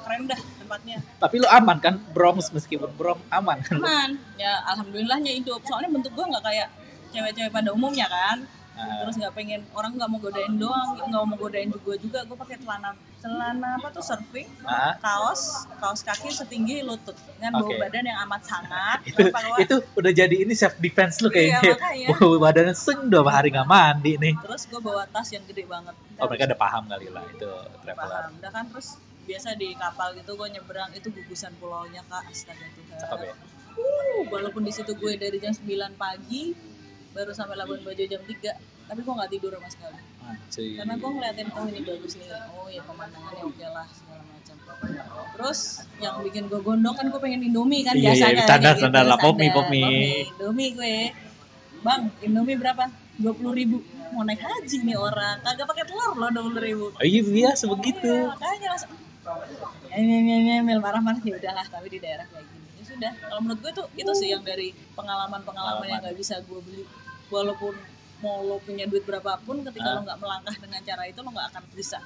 keren dah tempatnya. Tapi lu aman kan Bronx meskipun Bronx aman kan. Aman. Ya alhamdulillahnya hidup. Soalnya bentuk gue nggak kayak cewek-cewek pada umumnya kan. Nah, terus nggak pengen orang nggak mau godain doang nggak mau godain juga juga gue pakai celana celana apa tuh surfing ah, kaos kaos kaki setinggi lutut dengan bau Oke. badan yang amat sangat itu itu udah jadi ini self defense lu Iya, kayaknya. makanya. Bau badannya seng udah hari nggak mandi nih. terus gue bawa tas yang gede banget Oh mereka udah paham kali lah itu traveler. paham udah kan terus biasa di kapal gitu gue nyebrang itu gugusan pulaunya kak. Astaga tuhan Cakep ya. Uh, walaupun di situ gue dari jam 9 pagi baru sampai Labuan Bajo jam 3 tapi gue nggak tidur sama sekali. Anjir. karena gue ngeliatin oh ini bagus nih. Oh ya pemandangannya oke lah segala macam. Terus yang bikin gue gondok kan gue pengen indomie kan Iya, iya, biasanya standar, kayak standar lah, pop mie, standar. pop mie. indomie gue. Bang indomie berapa? dua puluh ribu. Mau naik haji nih orang. Kagak pakai telur loh dua puluh ribu. Oh, iya biasa begitu. Iya, makanya langsung nyemil nyemil marah-marah ya udahlah tapi di daerah kayak gini ya sudah kalau menurut gue tuh itu sih yang dari pengalaman-pengalaman yang nggak bisa gue beli walaupun mau lo punya duit berapapun ketika Ah. lo nggak melangkah dengan cara itu lo nggak akan bisa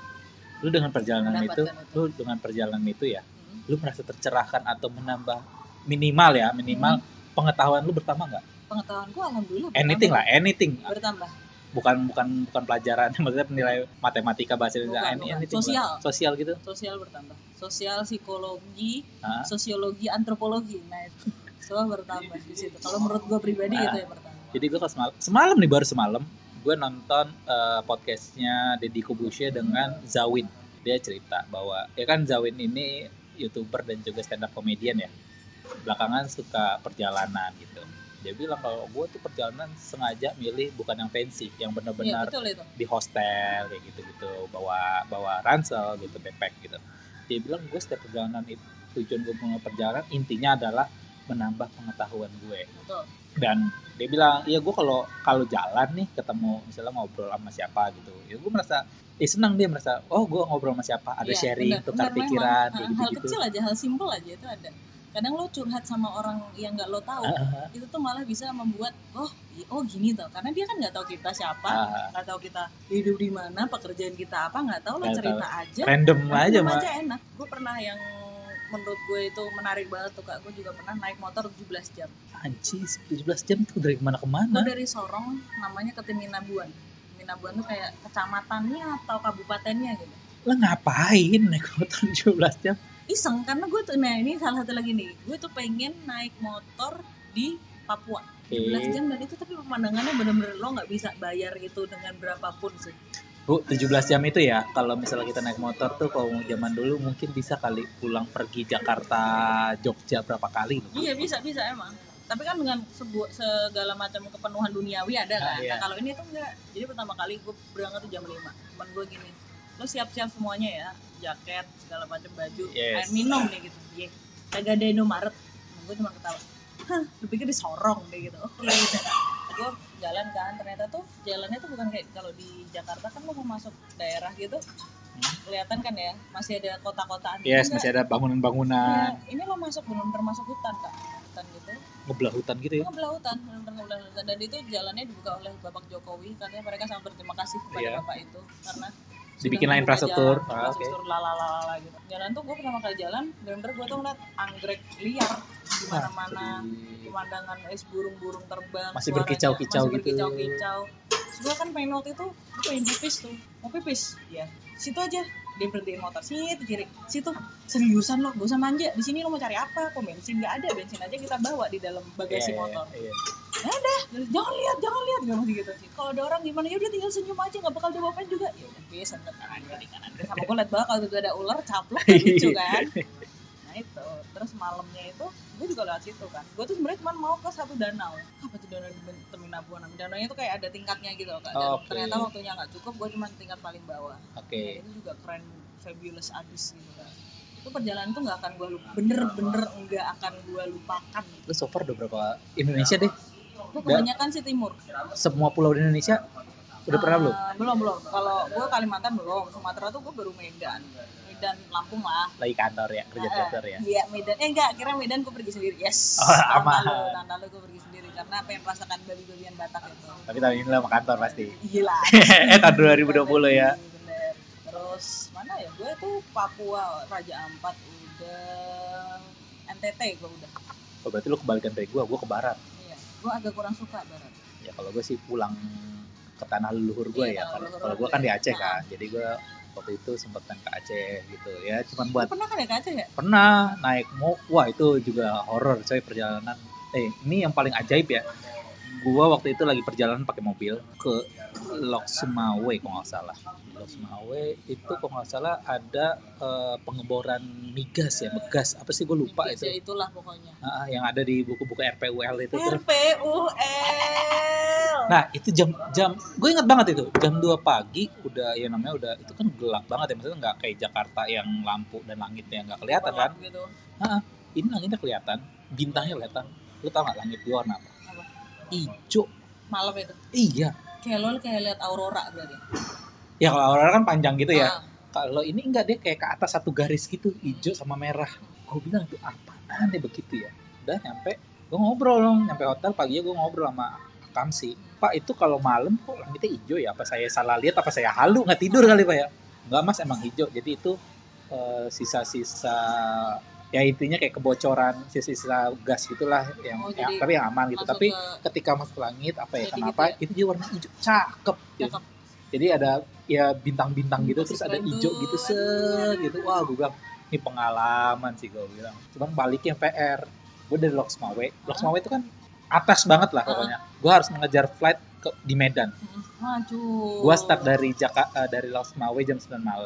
Lu dengan perjalanan itu, itu. lu dengan perjalanan itu ya, Hmm. lu merasa tercerahkan atau menambah minimal ya, minimal pengetahuan lu bertambah nggak? pengetahuan gue alhamdulillah Anything lah, anything. bertambah Bukan bukan bukan pelajaran, maksudnya nilai matematika bahasa Indonesia, Bukan, bukan. Sosial. Sosial gitu. sosial bertambah sosial psikologi Ah. sosiologi antropologi nah itu semua bertambah di situ kalau menurut gue pribadi Ah. itu yang bertambah Jadi gue pas semalam, semalam nih baru semalam, gue nonton eh, podcastnya Deddy Kubushe dengan Zawin. Dia cerita bahwa ya kan Zawin ini youtuber dan juga stand up comedian ya. Belakangan suka perjalanan gitu. Dia bilang kalau gue tuh perjalanan sengaja milih bukan yang fancy, yang benar-benar itu. di hostel kayak gitu-gitu, bawa bawa ransel gitu, backpack gitu. Dia bilang gue setiap perjalanan itu tujuan gue punya perjalanan intinya adalah menambah pengetahuan gue betul. Dan dia bilang iya gue kalau kalau jalan nih ketemu misalnya ngobrol sama siapa gitu. Ya gue merasa eh senang dia merasa oh gue ngobrol sama siapa? Ada Iya, sharing benar, tukar benar pikiran memang. kayak Hal- gitu hal gitu kecil aja hal simpel aja itu ada kadang lo curhat sama orang yang nggak lo tahu Ah, itu tuh malah bisa membuat oh oh gini tuh karena dia kan nggak tahu kita siapa Ah. nggak tahu kita hidup di mana pekerjaan kita apa nggak tahu lo cerita aja. Random aja mah aja enak. Gue pernah yang menurut gue itu menarik banget tuh kak. Gue juga pernah naik motor 17 jam. Anjis 17 jam tuh dari ke mana gue dari Sorong namanya ke Timinabuan Timinabuan tuh kayak kecamatannya atau kabupatennya gitu. Lah ngapain naik motor 17 jam? Iseng karena gue tuh nah ini salah satu lagi nih. Gue tuh pengen naik motor di Papua. 17 jam dan itu tapi pemandangannya bener-bener lo nggak bisa bayar itu dengan berapapun sih. Bu, 17 jam itu ya, kalau misalnya kita naik motor tuh kalau zaman dulu mungkin bisa kali pulang pergi Jakarta, Jogja berapa kali loh. iya bisa bisa emang. Tapi kan dengan sebuah segala macam kepenuhan duniawi ada Ah, kan iya. nah kalau ini tuh enggak jadi pertama kali gue berangkat tuh jam 5 teman gue gini lo siap-siap semuanya ya? Jaket segala macam baju Yes. air minum nih gitu. Iya. Kagak ada Indomaret. Gue cuma ketawa. Hah lu pikir disorong deh gitu. Oke gitu gue jalan kan ternyata tuh jalannya tuh bukan kayak kalau di Jakarta kan lo mau masuk daerah gitu kelihatan kan ya masih ada kota-kotaan gitu Yes, masih ada bangunan-bangunan, Nah, ini lo masuk benar-benar masuk hutan kak. Hutan gitu. Ngebelah hutan gitu ya. ngebelah hutan benar-benar ngebelah hutan. Dan itu jalannya dibuka oleh bapak Jokowi katanya mereka sangat berterima kasih kepada Iya. bapak itu. Karena Sudah membuka infrastruktur. jalan, Ah, infrastruktur lalalala gitu. Jalan tuh gue pertama kali jalan benar-benar gue tuh ngeliat anggrek liar di mana-mana Asli. pemandangan es burung-burung terbang Masih berkicau-kicau gitu. berkicau-kicau. Gue kan pengen waktu itu gue pengen pipis tuh. Mau pipis ya situ aja dia berhentiin motor sini kiri situ seriusan lo gak usah manja di sini lo mau cari apa pom bensin nggak ada bensin aja kita bawa di dalam bagasi Iya, motor. iya. ya udah jangan lihat jangan lihat gak masih gitu. Sih kalau ada orang gimana ya udah tinggal senyum aja nggak bakal dia bapain juga. Ya udah biasa kanan kiri kanan kiri sama gue liat kalau itu ada ular caplok lucu kan nah itu. Terus malamnya itu gue juga lewat situ kan. Gue tuh sebenarnya cuma mau ke satu danau. Apa tuh danau di terminal buana danaunya tuh kayak ada tingkatnya gitu kak. Dan Oke. ternyata waktunya nggak cukup gue cuma tingkat paling bawah. Oke. Dan itu juga keren fabulous abis gitu kan itu perjalanan tuh nggak akan gue lupa bener-bener nggak akan gue lupakan. Lu so far udah berapa Indonesia deh? gue kebanyakan sih timur. Semua pulau di Indonesia? Udah pernah belum? Eh, belum belum. Kalau gue Kalimantan belum Sumatera tuh gue baru Medan Medan Lampung lah Lagi kantor ya, kerja kantor ya. iya Medan eh enggak kira Medan gue pergi sendiri yes Oh, tahun aman. lalu tahun lalu gue pergi sendiri karena pengen merasakan babi-babian Batak itu Tapi tahun ini lama kantor pasti. gila eh tahun 2020 ya. Bener. terus mana ya gue tuh Papua Raja Ampat udah NTT gue udah Oh, berarti lu kebalikan dari gua, gua ke barat. iya gue agak kurang suka barat Ya kalau gua sih pulang ke tanah leluhur gua Iya, ya. Kalau kalau gua kan di Aceh Nah. kan. Jadi gua waktu itu sempet kan ke Aceh gitu ya. Cuman buat pernah kan ya ke Aceh ya? Pernah naik mo wah itu juga horor coy perjalanan. Eh ini yang paling ajaib ya gua waktu itu lagi perjalanan pakai mobil ke Lok Sumawe kalau nggak salah. Di Lok Sumawe itu kalau nggak salah ada eh, pengeboran migas ya begas apa sih? Gue lupa Migas itu. ya itulah pokoknya. Ah, yang ada di buku-buku RPUL itu. Tuh RPUL Nah itu jam jam gue ingat banget itu. Jam 2 pagi udah ya namanya udah itu kan gelap banget ya. Maksudnya nggak kayak Jakarta yang lampu dan langitnya nggak kelihatan kan? gitu. Ini langitnya kelihatan bintangnya kelihatan. Lu tau nggak langit gua warna apa Apa? hijau malam itu? Iya. Kayak lo kayak lihat aurora berarti? Ya kalau aurora kan panjang gitu ya. Ah, kalau ini enggak dia kayak ke atas satu garis gitu hijau sama merah. Gue bilang itu apaan deh begitu ya? Udah nyampe gue ngobrol dong. Nyampe hotel paginya gue ngobrol sama Kamsi pak itu kalau malam kok langitnya hijau ya? Apa saya salah lihat? Apa saya halu? Nggak tidur kali pak ya? Nggak mas emang hijau jadi itu eh, sisa-sisa ya intinya kayak kebocoran sisa-sisa gas gitulah yang, Oh, yang- tapi yang aman gitu. tapi ke- ketika masuk ke langit apa ya kenapa gitu itu dia warna hijau? Cakep gitu. Cakep. jadi ada ya bintang-bintang gitu Hmm, terus ada hijau gitu set gitu. Wah gue bilang ini pengalaman sih gue bilang. Cuman baliknya PR gue dari Lok Sumawe Lok Hah? Sumawe itu kan atas banget lah pokoknya. Gue harus mengejar flight ke di Medan. Mm, Maju. gue start dari Jakarta dari Lok Sumawe jam 9 mal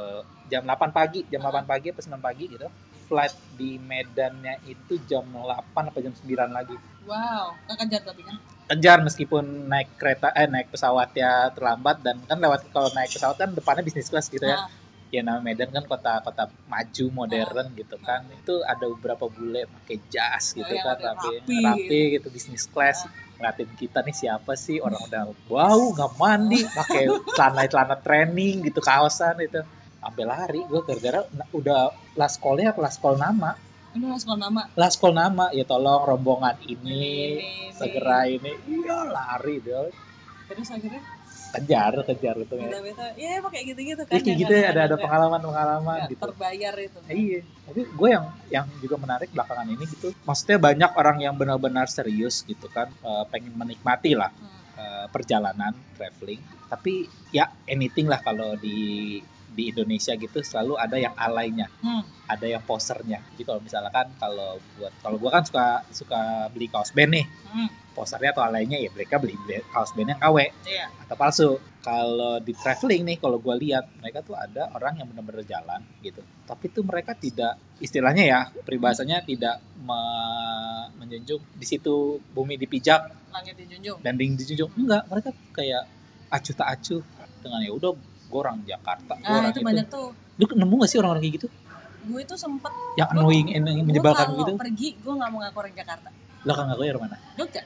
jam 8 pagi jam 8 pagi apa 9 pagi gitu flight di Medannya itu jam 8 apa jam 9 lagi. Wow, kejar tapi kan. kejar meskipun naik kereta eh naik pesawatnya terlambat dan kan lewat kalau naik pesawat kan depannya bisnis kelas gitu ya. Nah, ya nama Medan kan kota-kota maju modern gitu kan. Itu ada beberapa bule pakai jas gitu Oh, yang kan ada rapi rapi rapi gitu. bisnis class. Ngeliatin kita nih siapa sih? Orang udah wow nggak mandi pakai celana celana training gitu kaosan itu sampai lari gue gara-gara udah last callnya apa last call nama ini mas kalau nama. last call nama ya tolong rombongan ini Ini, segera ini iya lari dia Terus akhirnya kejar kejar gitu ya beta-beta, ya pakai gitu-gitu kan. Ya, kayak gitu ya ada ada kadang-kadang pengalaman pengalaman nggak gitu Terbayar itu. Iya, tapi gue yang yang juga menarik belakangan ini gitu. Maksudnya banyak orang yang benar-benar serius gitu kan, eh, pengen menikmati lah Hmm. eh, perjalanan traveling. Tapi ya anything lah kalau di di Indonesia gitu selalu ada yang alaynya Hmm. ada yang posernya jadi kalau misalkan kalau buat kalau gua kan suka suka beli kaos band nih Hmm. posernya atau alaynya ya mereka beli kaos band yang KW Iya. atau palsu. Kalau di traveling nih, kalau gue lihat mereka tuh ada orang yang benar-benar jalan gitu. Tapi tuh mereka tidak istilahnya ya peribahasanya tidak me- menjunjung di situ bumi dipijak Langit dijunjung. dan ding dijunjung. Enggak, mereka kayak acuh tak acuh dengan ya udah gue orang Jakarta, gue Nah orang itu itu. banyak tuh. Lu nemu gak sih orang-orang kayak gitu? Gue tuh sempet Yang Gua- annoying, menyebalkan gitu? pergi gue nggak mau ngaku orang Jakarta. Lah kan ngaku ya mana? Jogja.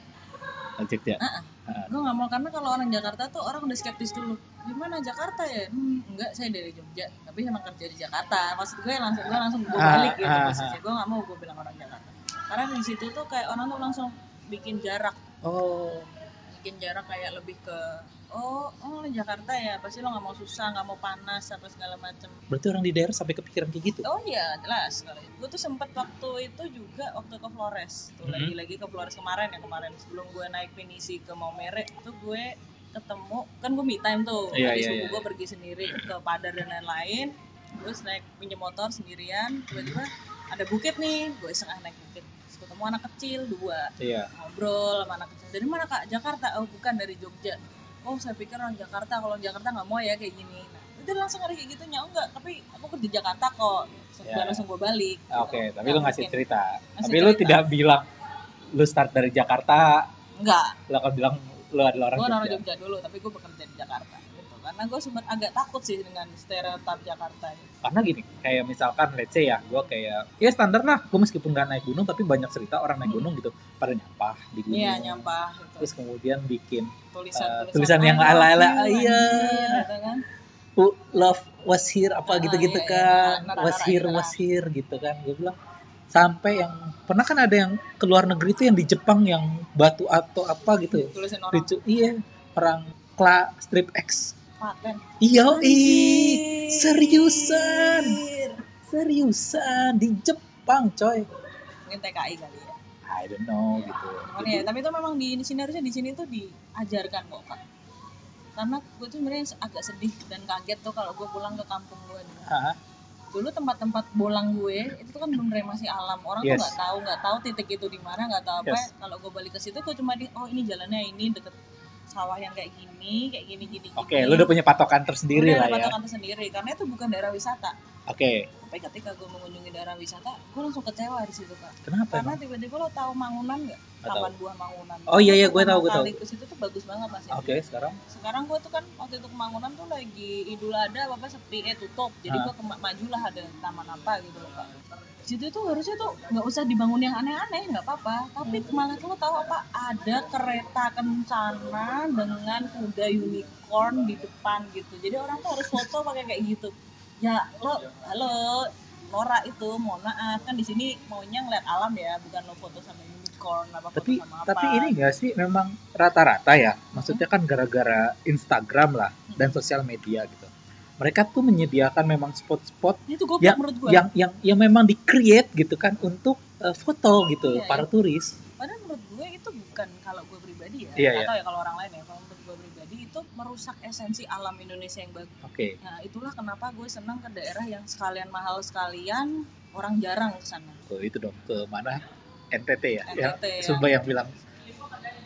Lanjut ya. Ah, Ah. Gue nggak mau karena kalau orang Jakarta tuh orang udah skeptis dulu. Gimana Jakarta ya? Hmm, enggak, saya dari Jogja. Tapi emang kerja di Jakarta. Maksud gue langsung gue langsung gue Ah, balik gitu ah, posisinya. Gue nggak mau gue bilang orang Jakarta. Karena di situ tuh kayak orang tuh langsung bikin jarak, Oh, bikin jarak kayak lebih ke oh oh Jakarta ya pasti lo nggak mau susah nggak mau panas apa segala macem berarti orang di daerah sampai kepikiran kayak gitu? Oh iya, jelas sekali. Gue tuh sempet waktu itu juga waktu ke Flores. Tuh Mhm. lagi-lagi ke Flores kemarin ya kemarin sebelum gue naik pinisi ke Maumere tuh gue ketemu kan gue me time tuh. Iya, Habis subuh iya. gue pergi sendiri ke Padar dan lain-lain. Terus naik pinjam motor sendirian, tiba-tiba ada bukit nih, gue iseng naik bukit. Terus ketemu anak kecil dua, Iya. ngobrol sama anak kecil. Dari mana kak? Jakarta? Oh bukan dari Jogja. Oh saya pikir orang Jakarta. Kalau Jakarta nggak mau ya kayak gini. Nah, itu langsung ada kayak gitu oh enggak. Tapi aku kerja di Jakarta kok. Ya. gue langsung gue balik. Ah, Oke, tapi Nggak lu ngasih mungkin. cerita. Ngasih tapi lu cerita. tidak bilang lu start dari Jakarta, Enggak. lu akan bilang lu adalah orang Gue orang Jogja. Jogja dulu, tapi gue bekerja di Jakarta. Karena gue sempat agak takut sih dengan stereotip Jakarta. Gitu. Karena gini, kayak misalkan let's say ya, gua kayak ya standar lah, gua meskipun gak naik gunung tapi banyak cerita orang naik Hmm. gunung gitu pada nyampah di gunung. Iya nyampah. Gitu. Terus kemudian bikin tulisan, eh, tulisan yang ala-ala, you, iya. anjir, gitu kan. "Who love was here apa Ah, gitu-gitu iya, iya, kan, nara-nara was here gitu was here gitu kan. Gue bilang sampai yang pernah kan ada yang ke luar negeri tuh yang di Jepang yang batu atau apa gitu. Tulisan orang iya orang Kla Strip X. paten. Iya, ih, Anjir. seriusan. Seriusan di Jepang, coy. Mungkin TKI kali ya. I don't know gitu. Cuman ya, tapi itu memang di, di sini harusnya di sini tuh diajarkan kok kak. Karena gue tuh sebenarnya agak sedih dan kaget tuh kalau gue pulang ke kampung gue. Ah, Dulu tempat-tempat bolang gue itu kan bener masih alam. Orang Yes. tuh nggak tahu nggak tahu titik itu di mana nggak tahu apa. Yes. Kalau gue balik ke situ gue cuma di oh ini jalannya ini deket sawah yang kayak gini kayak gini gini. Oke, gini. lu udah punya patokan tersendiri Udah lah ya. patokan tersendiri karena itu bukan daerah wisata. Oke, Tapi ketika gue mengunjungi daerah wisata, gue langsung kecewa di situ kak. kenapa Karena tiba-tiba lo tahu Mangunan nggak? Taman Buah Mangunan. Oh, iya, iya, gue tahu, gue tahu. kali ke situ tuh bagus banget mas. ya. Oke, sekarang Sekarang gue tuh kan waktu itu ke Mangunan tuh lagi Idul Adha apa sepi eh tutup. Jadi Ah. gue ke majulah ada taman apa gitu loh kak. Di situ tuh harusnya tuh nggak usah dibangun yang aneh-aneh nggak apa-apa. Tapi Hmm. malah lo tahu apa? Ada kereta kencana dengan kuda unicorn di depan gitu. Jadi orang tuh harus foto pakai kayak gitu. Ya lo, halo, Nora itu mohon maaf kan di sini maunya ngeliat alam ya bukan lo foto sama unicorn apa tapi sama apa. tapi ini enggak sih memang rata-rata ya maksudnya kan gara-gara Instagram lah dan sosial media gitu. Mereka tuh menyediakan memang spot-spot yang yang yang yang memang di create gitu kan untuk eh, foto gitu Iya, para turis. Padahal menurut gue itu bukan kalau gue pribadi ya. Iya, nggak iya. ya kalau orang lain ya kalau itu merusak esensi alam Indonesia yang bagus. Oke. Nah itulah kenapa gue senang ke daerah yang sekalian mahal sekalian orang jarang ke sana. Tuh, itu dong ke mana? NTT ya? Yang NTT, ya. Sumba yang bilang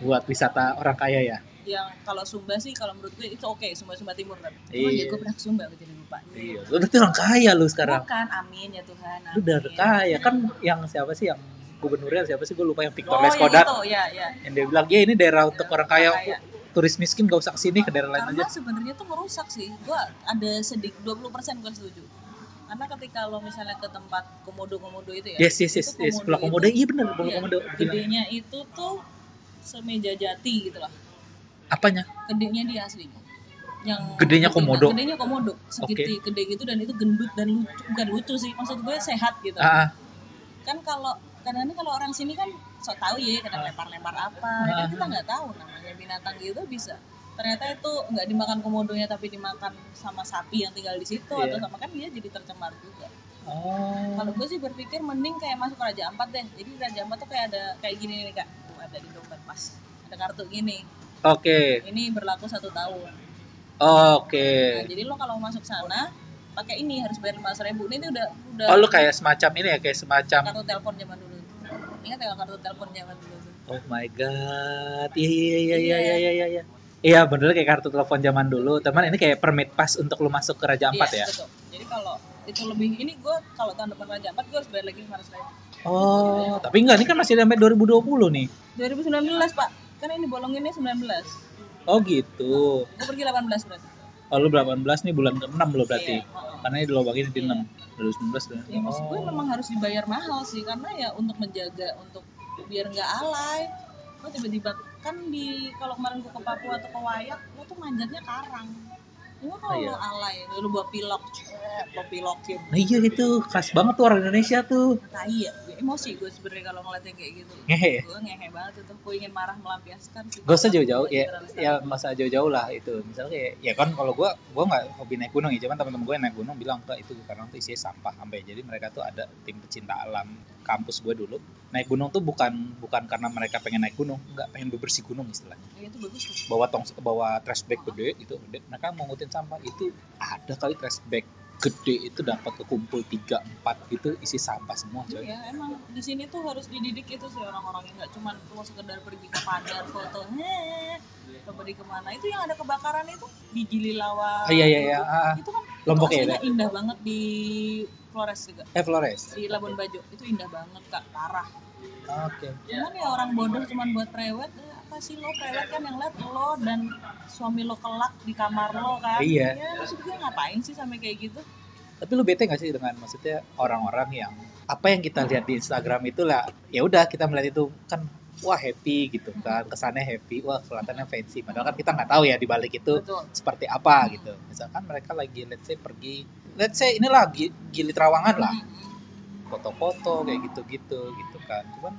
buat wisata orang kaya ya. Yang kalau Sumba sih kalau menurut gue itu oke Sumba Sumba Timur kan Iya. oh ya gue pernah ke Sumba gue jadi lupa. Iya lu berarti orang kaya lu sekarang. Bukan amin ya Tuhan lu udah amin. kaya. Kan yang siapa sih yang gubernurnya siapa sih? Gue lupa yang Victor oh ya Leskodat. itu ya ya yang dia bilang ya ini daerah untuk orang kaya. kaya. Turis miskin gak usah ke sini ke daerah lain karena aja. sebenarnya tuh merusak sih. Gua ada sedikit 20% gue setuju. Karena ketika lo misalnya ke tempat komodo-komodo itu ya yes yes yes, yes. pulau komodo. Iya bener pulau iya, komodo. Gedenya itu tuh semeja jati gitu lah. Apanya? Gedenya dia aslinya. Yang Gedenya komodo? gedenya komodo. Segede gede gitu dan itu gendut dan lucu bukan lucu sih. Maksud gue sehat gitu. Ah, ah. kan kalau kadang kalau orang sini kan sok tahu ya kadang lempar-lempar apa. Kan kita nggak tahu namanya binatang gitu bisa. Ternyata itu nggak dimakan komodonya tapi dimakan sama sapi yang tinggal di situ Iya. atau sama kan dia jadi tercemar juga. Oh. Kalau gue sih berpikir mending kayak masuk Raja Ampat deh. Jadi Raja Ampat tuh kayak ada kayak gini nih kak. Tuh ada di dompet pas ada kartu gini. Oke. Ini berlaku satu tahun. Oke. Nah, jadi lo kalau masuk sana pakai ini harus bayar lima ribu. Ini udah udah Oh lu kayak semacam ini ya kayak semacam kartu telepon zaman dulu ingat ya kartu telepon zaman dulu Oh my god. Iya iya iya iya iya iya iya. Iya bener kayak kartu telepon zaman dulu. Teman ini kayak permit pass untuk lu masuk ke Raja Ampat Iya, ya. betul. jadi kalau itu lebih ini gue kalau tahun depan raja empat gue harus bayar lagi lima ribu Oh, tapi enggak ini kan masih sampai 2020 nih. 2019 pak kan ini bolonginnya 19 Oh gitu. gue pergi 18 berarti Oh lu 18 nih bulan ke-6 lo berarti. Iya, heeh. Karena ini dilobangin di 6. 2019 berarti. ya maksud gue Oh. memang harus dibayar mahal sih karena ya untuk menjaga untuk biar nggak alay lo tiba-tiba kan di kalau kemarin gue ke Papua atau ke Wayak lo tuh manjatnya karang Cuma kalau iya. alay, lo bawa pilok, lo pilokin. Nah iya gitu, keras banget tuh orang Indonesia tuh. Tai ya, gue emosi gue sebenarnya kalau ngeliatnya kayak gitu. Ngehe. Gue ngehe banget itu, gue ingin marah melampiaskan. Gak usah jauh-jauh ya, ya masa jauh-jauh lah itu. Misalnya kayak, ya kan kalau gua gua nggak hobi naik gunung ya, cuman teman-teman gue naik gunung bilang enggak itu karena tuh isinya sampah sampai jadi mereka tuh ada tim pecinta alam kampus gue dulu naik gunung tuh bukan bukan karena mereka pengen naik gunung, enggak pengen bebersih gunung istilahnya. Ya, itu bagus. Bawa tong bawa trash bag gede gitu, gede. mereka mau ngutin sampah itu ada kali trash bag gede itu dapat kekumpul 3 4 gitu isi sampah semua coy. Iya, emang di sini tuh harus dididik itu sih orang-orang yang nggak cuma cuma sekedar pergi ke Padar foto, heh, pergi ke mana. Itu yang ada kebakaran itu di Gililawa. Ah, iya iya iya. Ah, ah. Itu kan Lombok itu ya, indah banget di Flores juga. Eh Flores. Di Labuan Bajo itu indah banget kak, parah. Oke. Cuman ya orang bodoh cuman buat prewed, eh, apa sih lo prewed kan yang lihat lo dan suami lo kelak di kamar lo kan? Iya. Ya maksud gue ngapain sih sampai kayak gitu? Tapi lu bete gak sih dengan maksudnya orang-orang yang apa yang kita lihat di Instagram itu lah ya udah kita melihat itu kan wah happy gitu kan kesannya happy wah kelihatannya fancy padahal kan kita nggak tahu ya di balik itu Betul. seperti apa gitu misalkan mereka lagi let's say pergi let's say ini lagi gili terawangan lah Mm-mm. foto-foto kayak gitu-gitu gitu kan cuman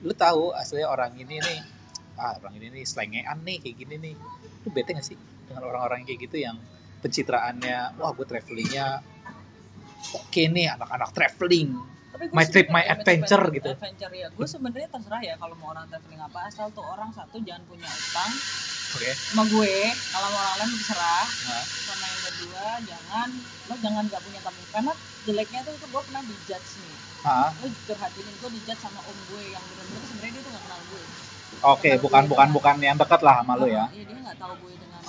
lu tahu aslinya orang ini nih ah orang ini nih selengean nih kayak gini nih lu bete gak sih dengan orang-orang kayak gitu yang pencitraannya wah gue travelingnya oke nih anak-anak traveling My trip, my adventure gitu. Adventure ya. Gue sebenarnya terserah ya kalau mau orang traveling apa asal tuh orang satu jangan punya utang oke sama gue. Kalau mau orang lain terserah. Nah, Sama yang kedua jangan lo jangan gak punya tabung karena jeleknya tuh itu gue pernah dijudge nih. ah, Lo perhatiin gue dijudge sama om gue yang bener-bener tuh sebenarnya dia tuh gak kenal gue. Oke bukan bukan bukan yang dekat lah sama lu ya Iya dia nggak tahu gue dengan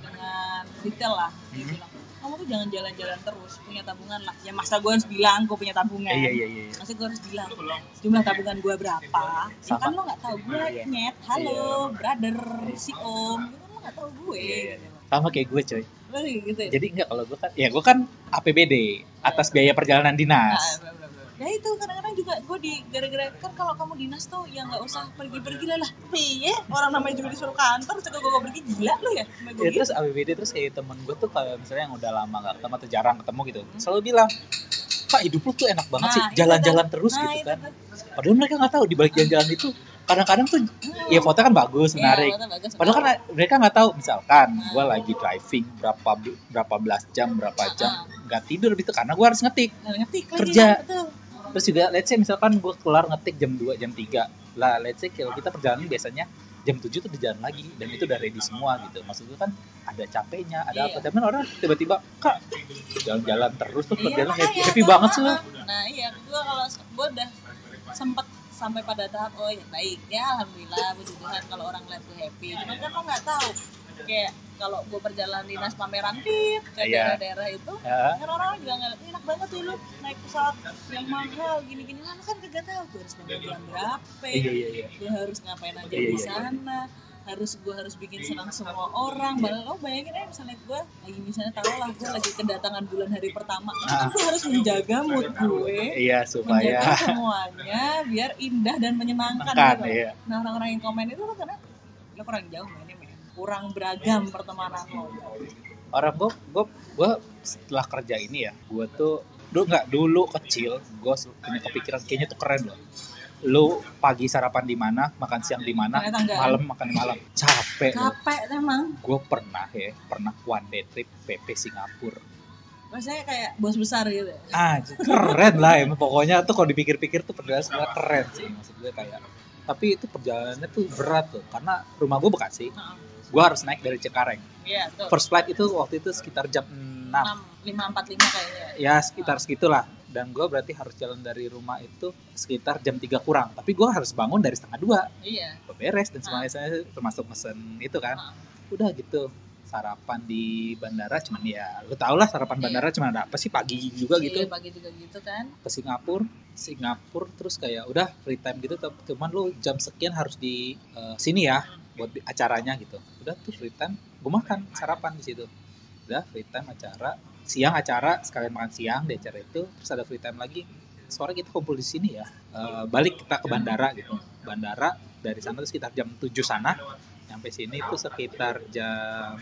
dengan detail lah. Dia Mhm. bilang kamu tuh jangan jalan-jalan terus punya tabungan lah. Ya masa gue harus bilang gue punya tabungan. iya iya iya iya. Masa gue harus bilang jumlah tabungan gue berapa? Ya kan lo nggak tahu gue Iya. nyet, halo brother si om, lo nggak tahu gue. Iya, iya, gitu. sama kayak gue coy gitu ya? jadi enggak kalau gue kan ya gue kan APBD atas biaya perjalanan dinas bener, Ya itu kadang-kadang juga gue di gara-gara kan kalau kamu dinas tuh ya nggak usah pergi-pergi lah lah. Piye orang namanya juga disuruh kantor, cek gue pergi gila lo ya. Ya gitu. terus APBD terus kayak temen gue tuh kayak misalnya yang udah lama gak ketemu atau jarang ketemu gitu selalu bilang kak hidup lu tuh enak banget sih Nah, itu jalan-jalan kan. terus Nah, gitu itu kan tuh. padahal mereka nggak tahu di balik jalan-jalan itu kadang-kadang tuh ya foto kan bagus Iya, menarik foto bagus, padahal kan mereka nggak tahu misalkan Nah. gue lagi driving berapa berapa belas jam berapa Ah, jam ah. nggak tidur gitu karena gue harus ngetik ngetik lagi, Kerja. betul. Terus juga let's say misalkan gue kelar ngetik jam 2 jam 3 lah let's say kalau kita perjalanan biasanya jam 7 tuh di jalan lagi dan itu udah ready semua gitu. Maksud gue kan ada capeknya ada apa. Iya. tapi orang tiba-tiba kak jalan-jalan terus tuh Iya, perjalanan happy, makanya, happy tuh, banget sih ah, Nah iya, gue kalau gue udah sempet sampai pada tahap oh ya baik. Ya alhamdulillah puji Tuhan kalau orang lihat gue happy. Cuman kan lo nggak tahu kayak kalau gue perjalanan dinas pameran tit ke Iya. daerah-daerah itu ya kan orang juga nggak enak banget tuh lu naik pesawat yang mahal gini-gini kan kan kagak tahu gue harus bangun jam berapa iya iya iya gue harus ngapain aja Iya, di iya, iya. sana harus gue harus bikin senang semua orang Padahal lo bayangin aja misalnya gue lagi misalnya taruh lah gue lagi kedatangan bulan hari pertama Ah. gue harus menjaga mood gue iya supaya menjaga semuanya biar indah dan menyenangkan Makan, gitu. iya. nah orang-orang yang komen itu lo karena lo kurang jauh men kurang beragam pertemanan lo. Orang gue gue gue setelah kerja ini ya gue tuh dulu nggak dulu kecil gue punya kepikiran kayaknya tuh keren loh. Lu pagi sarapan di mana makan siang di mana malam makan di malam. Capek loh capek emang. Gue pernah ya pernah one day trip PP Singapura. Maksudnya kayak bos besar gitu. Ah keren lah emang. Pokoknya tuh kalau dipikir-pikir tuh perjalanan sebenarnya keren sih maksud gue kayak tapi itu perjalanannya tuh berat tuh karena rumah gue Bekasi. Gue harus naik dari Cengkareng. Iya, tuh. first flight itu waktu itu sekitar jam 6 6 545 kayaknya. ya sekitar segitulah. Dan gue berarti harus jalan dari rumah itu sekitar jam 3 kurang. Tapi gue harus bangun dari setengah dua. Iya. beres dan semuanya saya termasuk mesen itu kan. Udah gitu sarapan di bandara cuman ya lu tau lah sarapan Iya. bandara cuman ada apa sih pagi juga gitu. Iya, pagi juga gitu kan. ke Singapura Singapura terus kayak udah free time gitu cuman lu jam sekian harus di eh, sini ya buat acaranya gitu. Udah tuh free time gue makan sarapan di situ. Udah free time acara siang acara sekalian makan siang di acara itu terus ada free time lagi sore kita kumpul di sini ya. Eh, balik kita ke bandara gitu. Bandara dari sana tuh sekitar jam 7 sana nyampe sini itu sekitar jam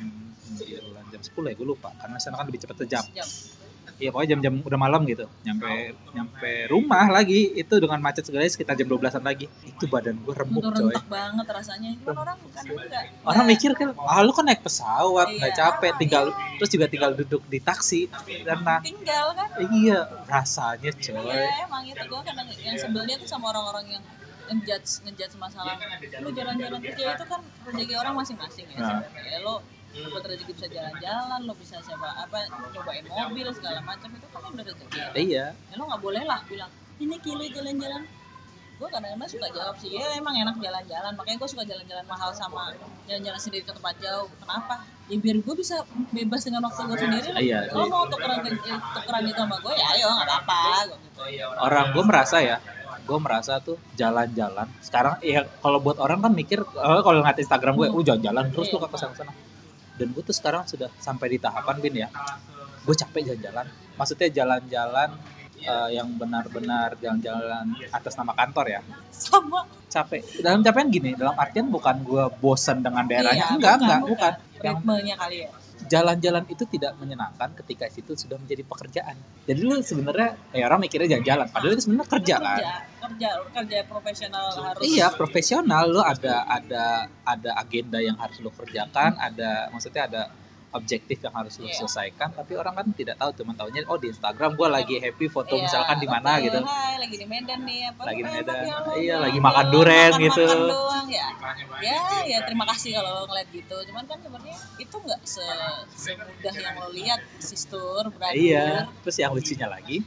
9 jam 10 ya gue lupa karena sana kan lebih cepet sejam Jam. Iya pokoknya jam-jam udah malam gitu nyampe nyampe rumah lagi itu dengan macet segala sekitar jam 12-an lagi itu badan gue remuk coy banget rasanya. Cuman orang bukan enggak. orang mikir kan ah lu kan naik pesawat nggak Iya. capek tinggal terus juga tinggal duduk di taksi karena tinggal kan. iya rasanya coy Iya, emang itu gue kadang yang sebelnya tuh sama orang-orang yang ngejudge ngejudge masalah. Lu jalan-jalan kerja itu kan rezeki orang masing-masing ya. Nah. sebenarnya lo dapat rezeki bisa jalan-jalan lo bisa siapa apa cobain mobil segala macam itu kan udah rezeki iya. Ya lo nggak boleh lah bilang ini kilo jalan-jalan. Gue kadang-kadang suka jawab sih ya emang enak jalan-jalan makanya gue suka jalan-jalan mahal sama jalan-jalan sendiri ke tempat jauh. Kenapa? Ya biar gue bisa bebas dengan waktu gue sendiri lah. Iya, lo iya. mau tukeran eh, tukeran itu sama gue ya ayo nggak apa-apa gitu. orang gue merasa ya gue merasa tuh jalan-jalan. Sekarang ya kalau buat orang kan mikir eh, kalau ngeliat Instagram gue Hmm. uh jalan-jalan terus tuh Iya. ke sana sana. Dan gue tuh sekarang sudah sampai di tahapan bin ya. Gue capek jalan-jalan. Maksudnya jalan-jalan eh, yang benar-benar jalan-jalan atas nama kantor ya. Sama. Capek. Dalam capaian gini dalam artian bukan gue bosan dengan daerahnya. Iya, enggak bukan, enggak bukan. ritmenya kali ya jalan-jalan itu tidak menyenangkan ketika itu sudah menjadi pekerjaan. Jadi lu sebenarnya ya orang mikirnya jalan-jalan. Padahal itu sebenarnya kerja kan? kerja kerja kerja profesional harus. Iya profesional. Lo ada ada ada agenda yang harus lo kerjakan, ada maksudnya ada objektif yang harus lo Iya. selesaikan. Tapi orang kan tidak tahu, cuma tahunya oh di Instagram gue lagi happy foto Iya, misalkan di mana gitu. hai lagi di Medan nih apa Lagi di enak Medan. ya lo, Iya, lagi makan jalan, durian makan- gitu. makan doang ya ya ya terima kasih kalau lo ngeliat gitu cuman kan sebenarnya itu nggak se semudah yang lo lihat sistur brother Iya. Terus yang lucunya lagi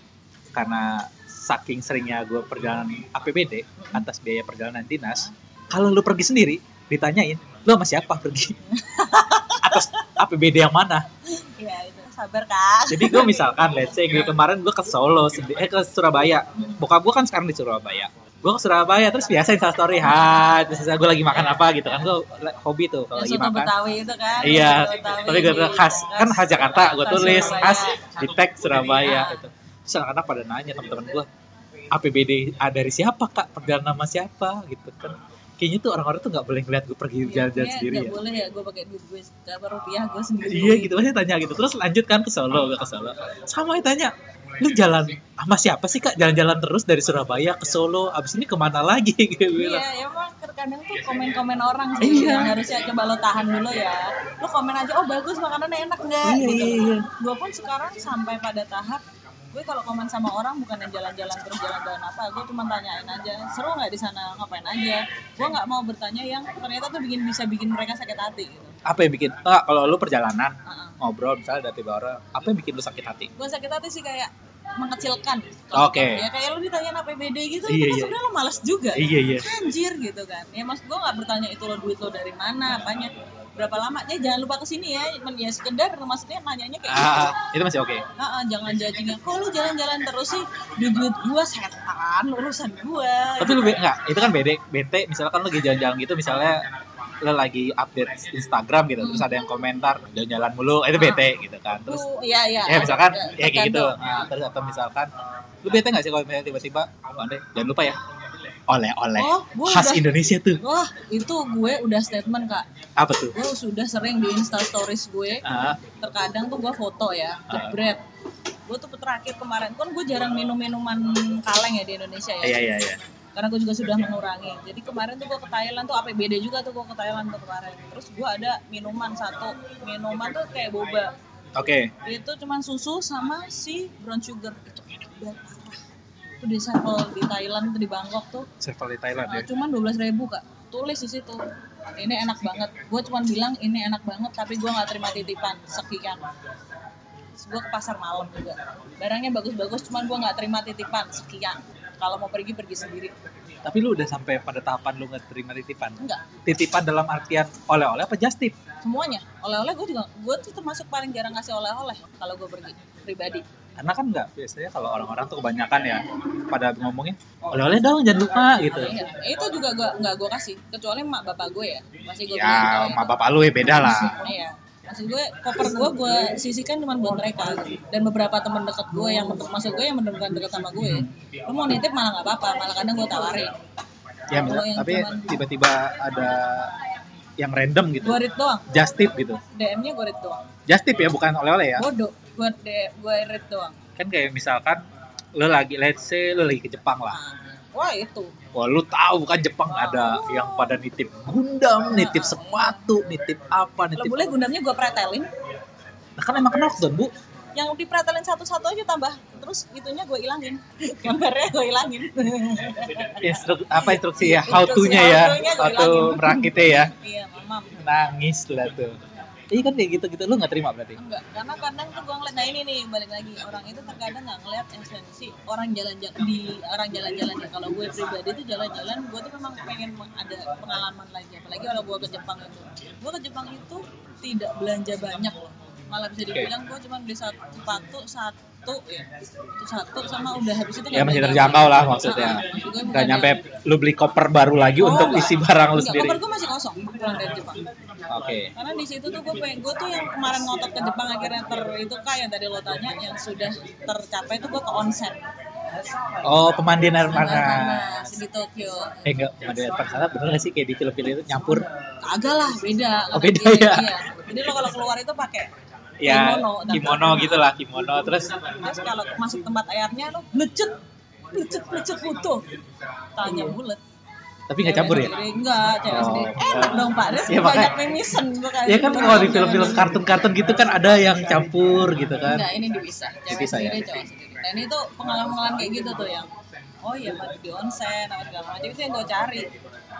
karena saking seringnya gue perjalanan APBD atas biaya perjalanan dinas, kalau lu pergi sendiri ditanyain lu sama siapa pergi atas APBD yang mana Iya, itu sabar kak Jadi gue misalkan, let's say gue kemarin gue ke Solo, sendi- eh ke Surabaya. Bokap gue kan sekarang di Surabaya. Gue ke Surabaya terus biasa Insta story, hai, terus gue lagi makan apa gitu kan. Gue hobi tuh kalau lagi makan. Betawi itu kan Iya, tapi gue khas, kan khas Jakarta, gue tulis Surabaya. khas di tag Surabaya Iya. gitu. Terus anak-anak pada nanya teman-teman gue, APBD ah, dari siapa kak? Perjalanan nama siapa gitu kan? Kayaknya tuh orang-orang tuh nggak boleh ngeliat gue pergi jalan-jalan Iya, sendiri nggak ya. boleh ya gue pakai duit gue berapa rupiah gue sendiri Iya gitu pasti tanya gitu. Terus lanjut kan ke Solo, gue ke Solo. Sama yang tanya, lu jalan sama siapa sih kak? Jalan-jalan terus dari Surabaya ke Solo, abis ini ke mana lagi? Bilang. Iya, ya emang terkadang tuh komen-komen orang sih Iya. yang harusnya coba lo tahan dulu ya. Lo komen aja, oh bagus makanannya enak nggak? Iya, gitu. iya, iya. Gue pun sekarang sampai pada tahap gue kalau komen sama orang bukan yang jalan-jalan terus jalan-jalan apa, gue cuma tanyain aja, seru nggak di sana ngapain aja. Gue nggak mau bertanya yang ternyata tuh bikin bisa bikin mereka sakit hati gitu. Apa yang bikin? Enggak, kalau lu perjalanan Heeh. ngobrol misalnya dari orang, apa yang bikin lu sakit hati? Gue sakit hati sih kayak mengecilkan. Oke. Ya kayak lo ditanyain APBD gitu, Iya, itu iya. sebenarnya lo males juga. Iya iya. anjir gitu kan ya mas gue nggak bertanya itu lo duit lo dari mana apanya berapa lama? Ya jangan lupa ke sini ya ya sekedar maksudnya nanyanya kayak gitu. Ah, itu masih oke. Nah, jangan judging. Kok lu jalan-jalan terus sih? Duit duit gua setan urusan gua. Tapi lu enggak, itu kan bede, bete. Misalkan lu lagi jalan-jalan gitu misalnya lu lagi update Instagram gitu, terus ada yang komentar jalan-jalan mulu, itu bete gitu kan. Terus Tuh, ya ya ya misalkan ada- ya kayak gitu. Nah, terus atau misalkan lu bete nggak sih kalau misalnya tiba-tiba "Bang Andre, jangan lupa ya oleh-oleh Oh, khas udah- Indonesia tuh. Wah itu gue udah statement kak. Apa tuh? Gue sudah sering di insta stories gue. Ah. Terkadang tuh gue foto ya jebret gue tuh terakhir kemarin kan gue jarang minum minuman kaleng ya di Indonesia ya. Iya iya iya. Karena gue juga sudah mengurangi. Jadi kemarin tuh gue ke Thailand tuh APBD juga tuh gue ke Thailand tuh kemarin. Terus gue ada minuman satu. Minuman tuh kayak boba. Oke. Itu cuman susu sama si brown sugar. Itu enak banget Itu di sevel di Thailand, di Bangkok tuh. Sevel di Thailand ya. Nah, cuman 12.000 ribu kak. Tulis di situ. Ini enak banget. Gue cuman bilang ini enak banget tapi gue nggak terima titipan sekian. Gue ke pasar malam juga. Barangnya bagus-bagus cuman gue nggak terima titipan sekian. Kalau mau pergi pergi sendiri Tapi lu udah sampai pada tahapan lu nggak terima titipan. enggak Titipan dalam artian oleh-oleh apa just tip? semuanya oleh-oleh gue juga gue tuh termasuk paling jarang ngasih oleh-oleh kalau gue pergi pribadi Karena kan nggak biasanya kalau orang-orang tuh kebanyakan ya pada ngomongin oleh-oleh dong jangan lupa gitu. iya itu juga gue nggak gue kasih kecuali mak bapak gue ya masih gue bilang Ya, itu. bapak lu ya beda lah. Iya. Maksud gue koper gue gue sisihkan cuma buat mereka dan beberapa teman dekat gue yang maksud gue yang benar-benar dekat sama gue. Lu mau nitip malah nggak apa-apa, malah kadang gue tawarin. Ya, yang tapi tiba-tiba ada yang random gitu. Gue read doang. Just tip gitu. DM-nya gue read doang. Just tip ya, bukan oleh-oleh ya. Bodoh. Gue gue read doang. Kan kayak misalkan lu lagi let's say lu lagi ke Jepang lah. Wah itu. Wah lu tahu kan Jepang ada yang pada nitip Gundam, nitip sepatu, nitip apa, nitip boleh gundamnya gue pretelin. Nah, kan emang knockdown bu. Yang dipretelin satu-satu aja tambah. Terus itunya gue ilangin. Gambarnya gue ilangin. Instruk apa instruksi ya, how to-nya ya, how to merakitnya ya. iya, mamam. Nangis lah tuh. Iya kan kayak gitu-gitu lu nggak terima berarti? Enggak, karena kadang tuh gue ngeliat, nah ini nih balik lagi orang itu terkadang nggak ngeliat esensi orang jalan-jalan di orang jalan-jalan ya. Kalau gue pribadi tuh jalan-jalan, gue tuh memang pengen ada pengalaman lagi. Apalagi kalau gue ke Jepang itu, gue ke Jepang itu tidak belanja banyak loh. Malah bisa dibilang gue cuma beli satu sepatu satu ya, itu satu sama udah habis itu Ya nggak masih terjangkau lah Ah, maksudnya. maksud gue Gak bukan nyampe lu beli koper baru lagi Oh, untuk enggak. isi barang lu Enggak, sendiri. koper gue masih kosong pulang dari Jepang. Oke. Karena di situ tuh gue pengen, gue tuh yang kemarin ngotot ke Jepang akhirnya ter itu kak yang tadi lo tanya yang sudah tercapai itu gue ke onsen. Oh pemandian air panas. Panas di Tokyo. Eh enggak, pemandian air panas bener gak sih kayak di film-film itu nyampur? Kagak lah, beda. Oh, beda ya? Iya. Jadi lo kalau keluar itu pakai Ya Kimono, tapi- kimono gitu lah kimono terus terus kalau masuk tempat airnya lo lecet, lecet, lecet foto. Tanya bulat. tapi nggak campur ya? Enggak, cewek Oh. sendiri. Enak dong Pak, dia Iya, banyak mimisan bukan. Ya kan kalau di film-film kartun-kartun gitu kan ada yang campur gitu kan. Enggak, ini dipisah. Cewek ya? sendiri, cowok sendiri. Dan itu pengalaman-pengalaman kayak gitu tuh yang oh iya mati di onsen apa segala macam itu yang gue cari.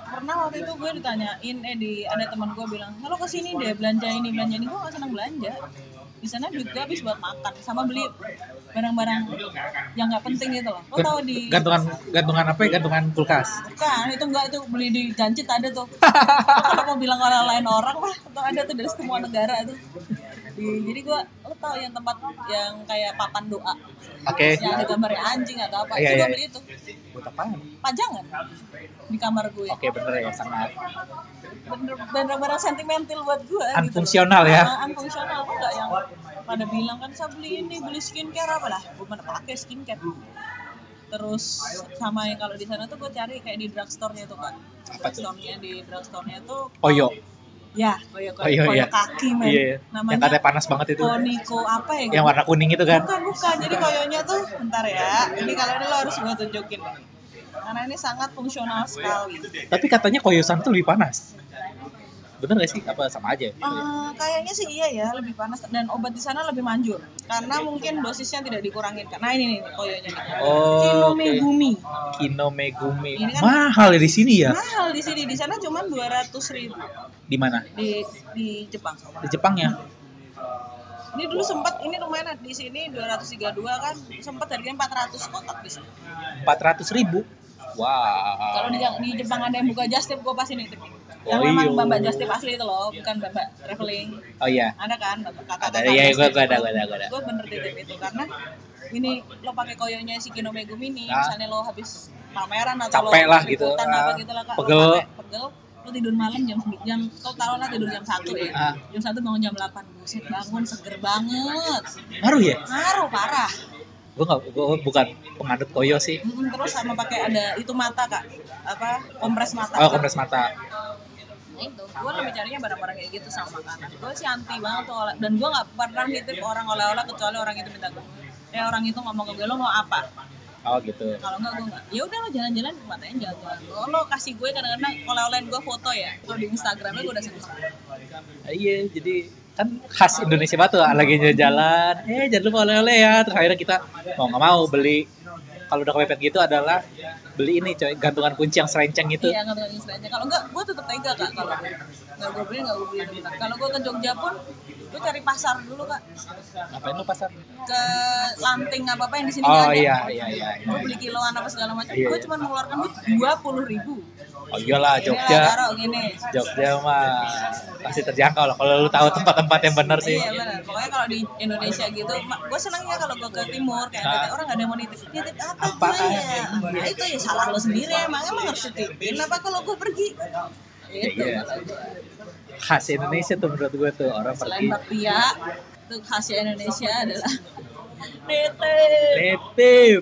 Pernah waktu itu gue ditanyain eh di ada teman gue bilang, "Kalau ke sini deh belanja ini, belanja ini." Gue gak senang belanja. Di sana duit gue habis buat makan sama beli barang-barang yang nggak penting gitu loh. Lo tau di Gantungan gantungan apa ya? Gantungan kulkas. Bukan, itu enggak itu beli di Gancit ada tuh. Kalau mau bilang orang lain orang lah, atau ada tuh dari semua negara tuh. Di, jadi gua lo tau yang tempat yang kayak papan doa, Oke. yang ada gambarnya anjing atau apa, Iya, itu iya. beli itu. Buat apaan? Pajangan di kamar gue. Oke bener ya sangat Bener bener sentimental buat gua gitu. Unfungsional ya? Ah, unfungsional kok enggak yang pada bilang kan saya beli ini beli skincare apa lah, gue mana pakai skincare. Terus sama yang kalau di sana tuh gue cari kayak di drugstore-nya tuh kan. Apa? Drugstore-nya di drugstore-nya tuh Oyo. Ya, koyo koyo, Oyo koyo ya. kaki men. Iya. Yang Namanya katanya panas banget itu. Koniko apa ya? Yang warna kuning itu kan. Bukan, bukan. Jadi koyonya tuh bentar ya. Ini kalau ini lo harus gue tunjukin. Karena ini sangat fungsional sekali. Tapi katanya koyosan tuh lebih panas. Bener gak sih? Apa sama aja? Eh, kayaknya sih iya ya, lebih panas dan obat di sana lebih manjur. Karena mungkin dosisnya tidak dikurangin. Nah ini nih koyonya nih. Oh, Kinomegumi. Kino Megumi. Ini kan- Mahal ya di sini ya? Mahal di sini, di sana cuma 200 ribu Di mana? di di Jepang. Di Jepang ya? Ini dulu sempat ini lumayan di sini 232 kan, sempat harganya 400 kotak di sini. 400 ribu. Wow. Kalau di, di Jepang ada yang buka just tip, gue pasti nitip. Yang Oh, memang iya. bapak just tip asli itu loh, bukan bapak traveling. Oh iya. Ada kan bapak kata Ada, iya, gua ada, gua ada, gua ada. Gue bener titip itu karena ini lo pakai koyonya si Kino Megumi nih, Ah. misalnya lo habis pameran atau Capek lo lah gitu. liputan Ah, apa gitu lah kak, lo pegel. pakai pegel, lo tidur malam jam jam kau taruh lah tidur jam satu ya, Ah. jam satu bangun jam 8 buset bangun seger banget, Ngaruh ya? ngaruh parah. Gue nggak, gue bukan penganut koyo sih. Terus sama pakai ada itu mata kak, apa kompres mata. Oh, kompres mata. Itu. Gue lebih carinya barang-barang kayak gitu sama makanan. Gue sih anti banget tuh oleh dan gue nggak pernah nitip orang oleh-oleh kecuali orang itu minta gue ya orang itu ngomong ke gue lo mau apa? Oh gitu. kalau nggak gue nggak. Ya udah lo jalan-jalan matanya jalan-jalan. Lo, lo kasih gue kadang-kadang oleh-olehin gue foto ya. Kalau di Instagramnya gue udah seneng Ah, iya, jadi kan khas Indonesia banget tuh lagi jalan, eh jangan lupa oleh-oleh ya. Terus akhirnya kita mau nggak mau beli kalau udah kepepet gitu adalah beli ini coy gantungan kunci yang serenceng itu Iya, nggak istilahnya. Kalau enggak, gue tetap tega kak. Kalau nggak gue beli, nggak gue beli bentar. Kalau gue ke Jogja pun, gue cari pasar dulu kak. ngapain lu pasar Ke lanting apa apa yang di sini oh ada. iya iya iya, iya. Gue beli kiloan apa segala macam. Iya, gue iya. cuma mengeluarkan duit dua puluh ribu. Oh iyalah Inilah Jogja. Jogja mah pasti terjangkau lah kalau lu tahu tempat-tempat yang benar sih Iya benar. Pokoknya kalau di Indonesia gitu, gue senangnya kalau gue ke timur kayak Ah. ada orang nggak ada yang mau nitip. Nitip apa cuy ya? Nah itu ya salah lo sendiri emang emang harus dititipin apa kalau gue pergi? Itu Iya. kata gue. khas Indonesia tuh menurut gue tuh orang Selain pergi bakpia, itu khasnya Indonesia adalah nitip. Netip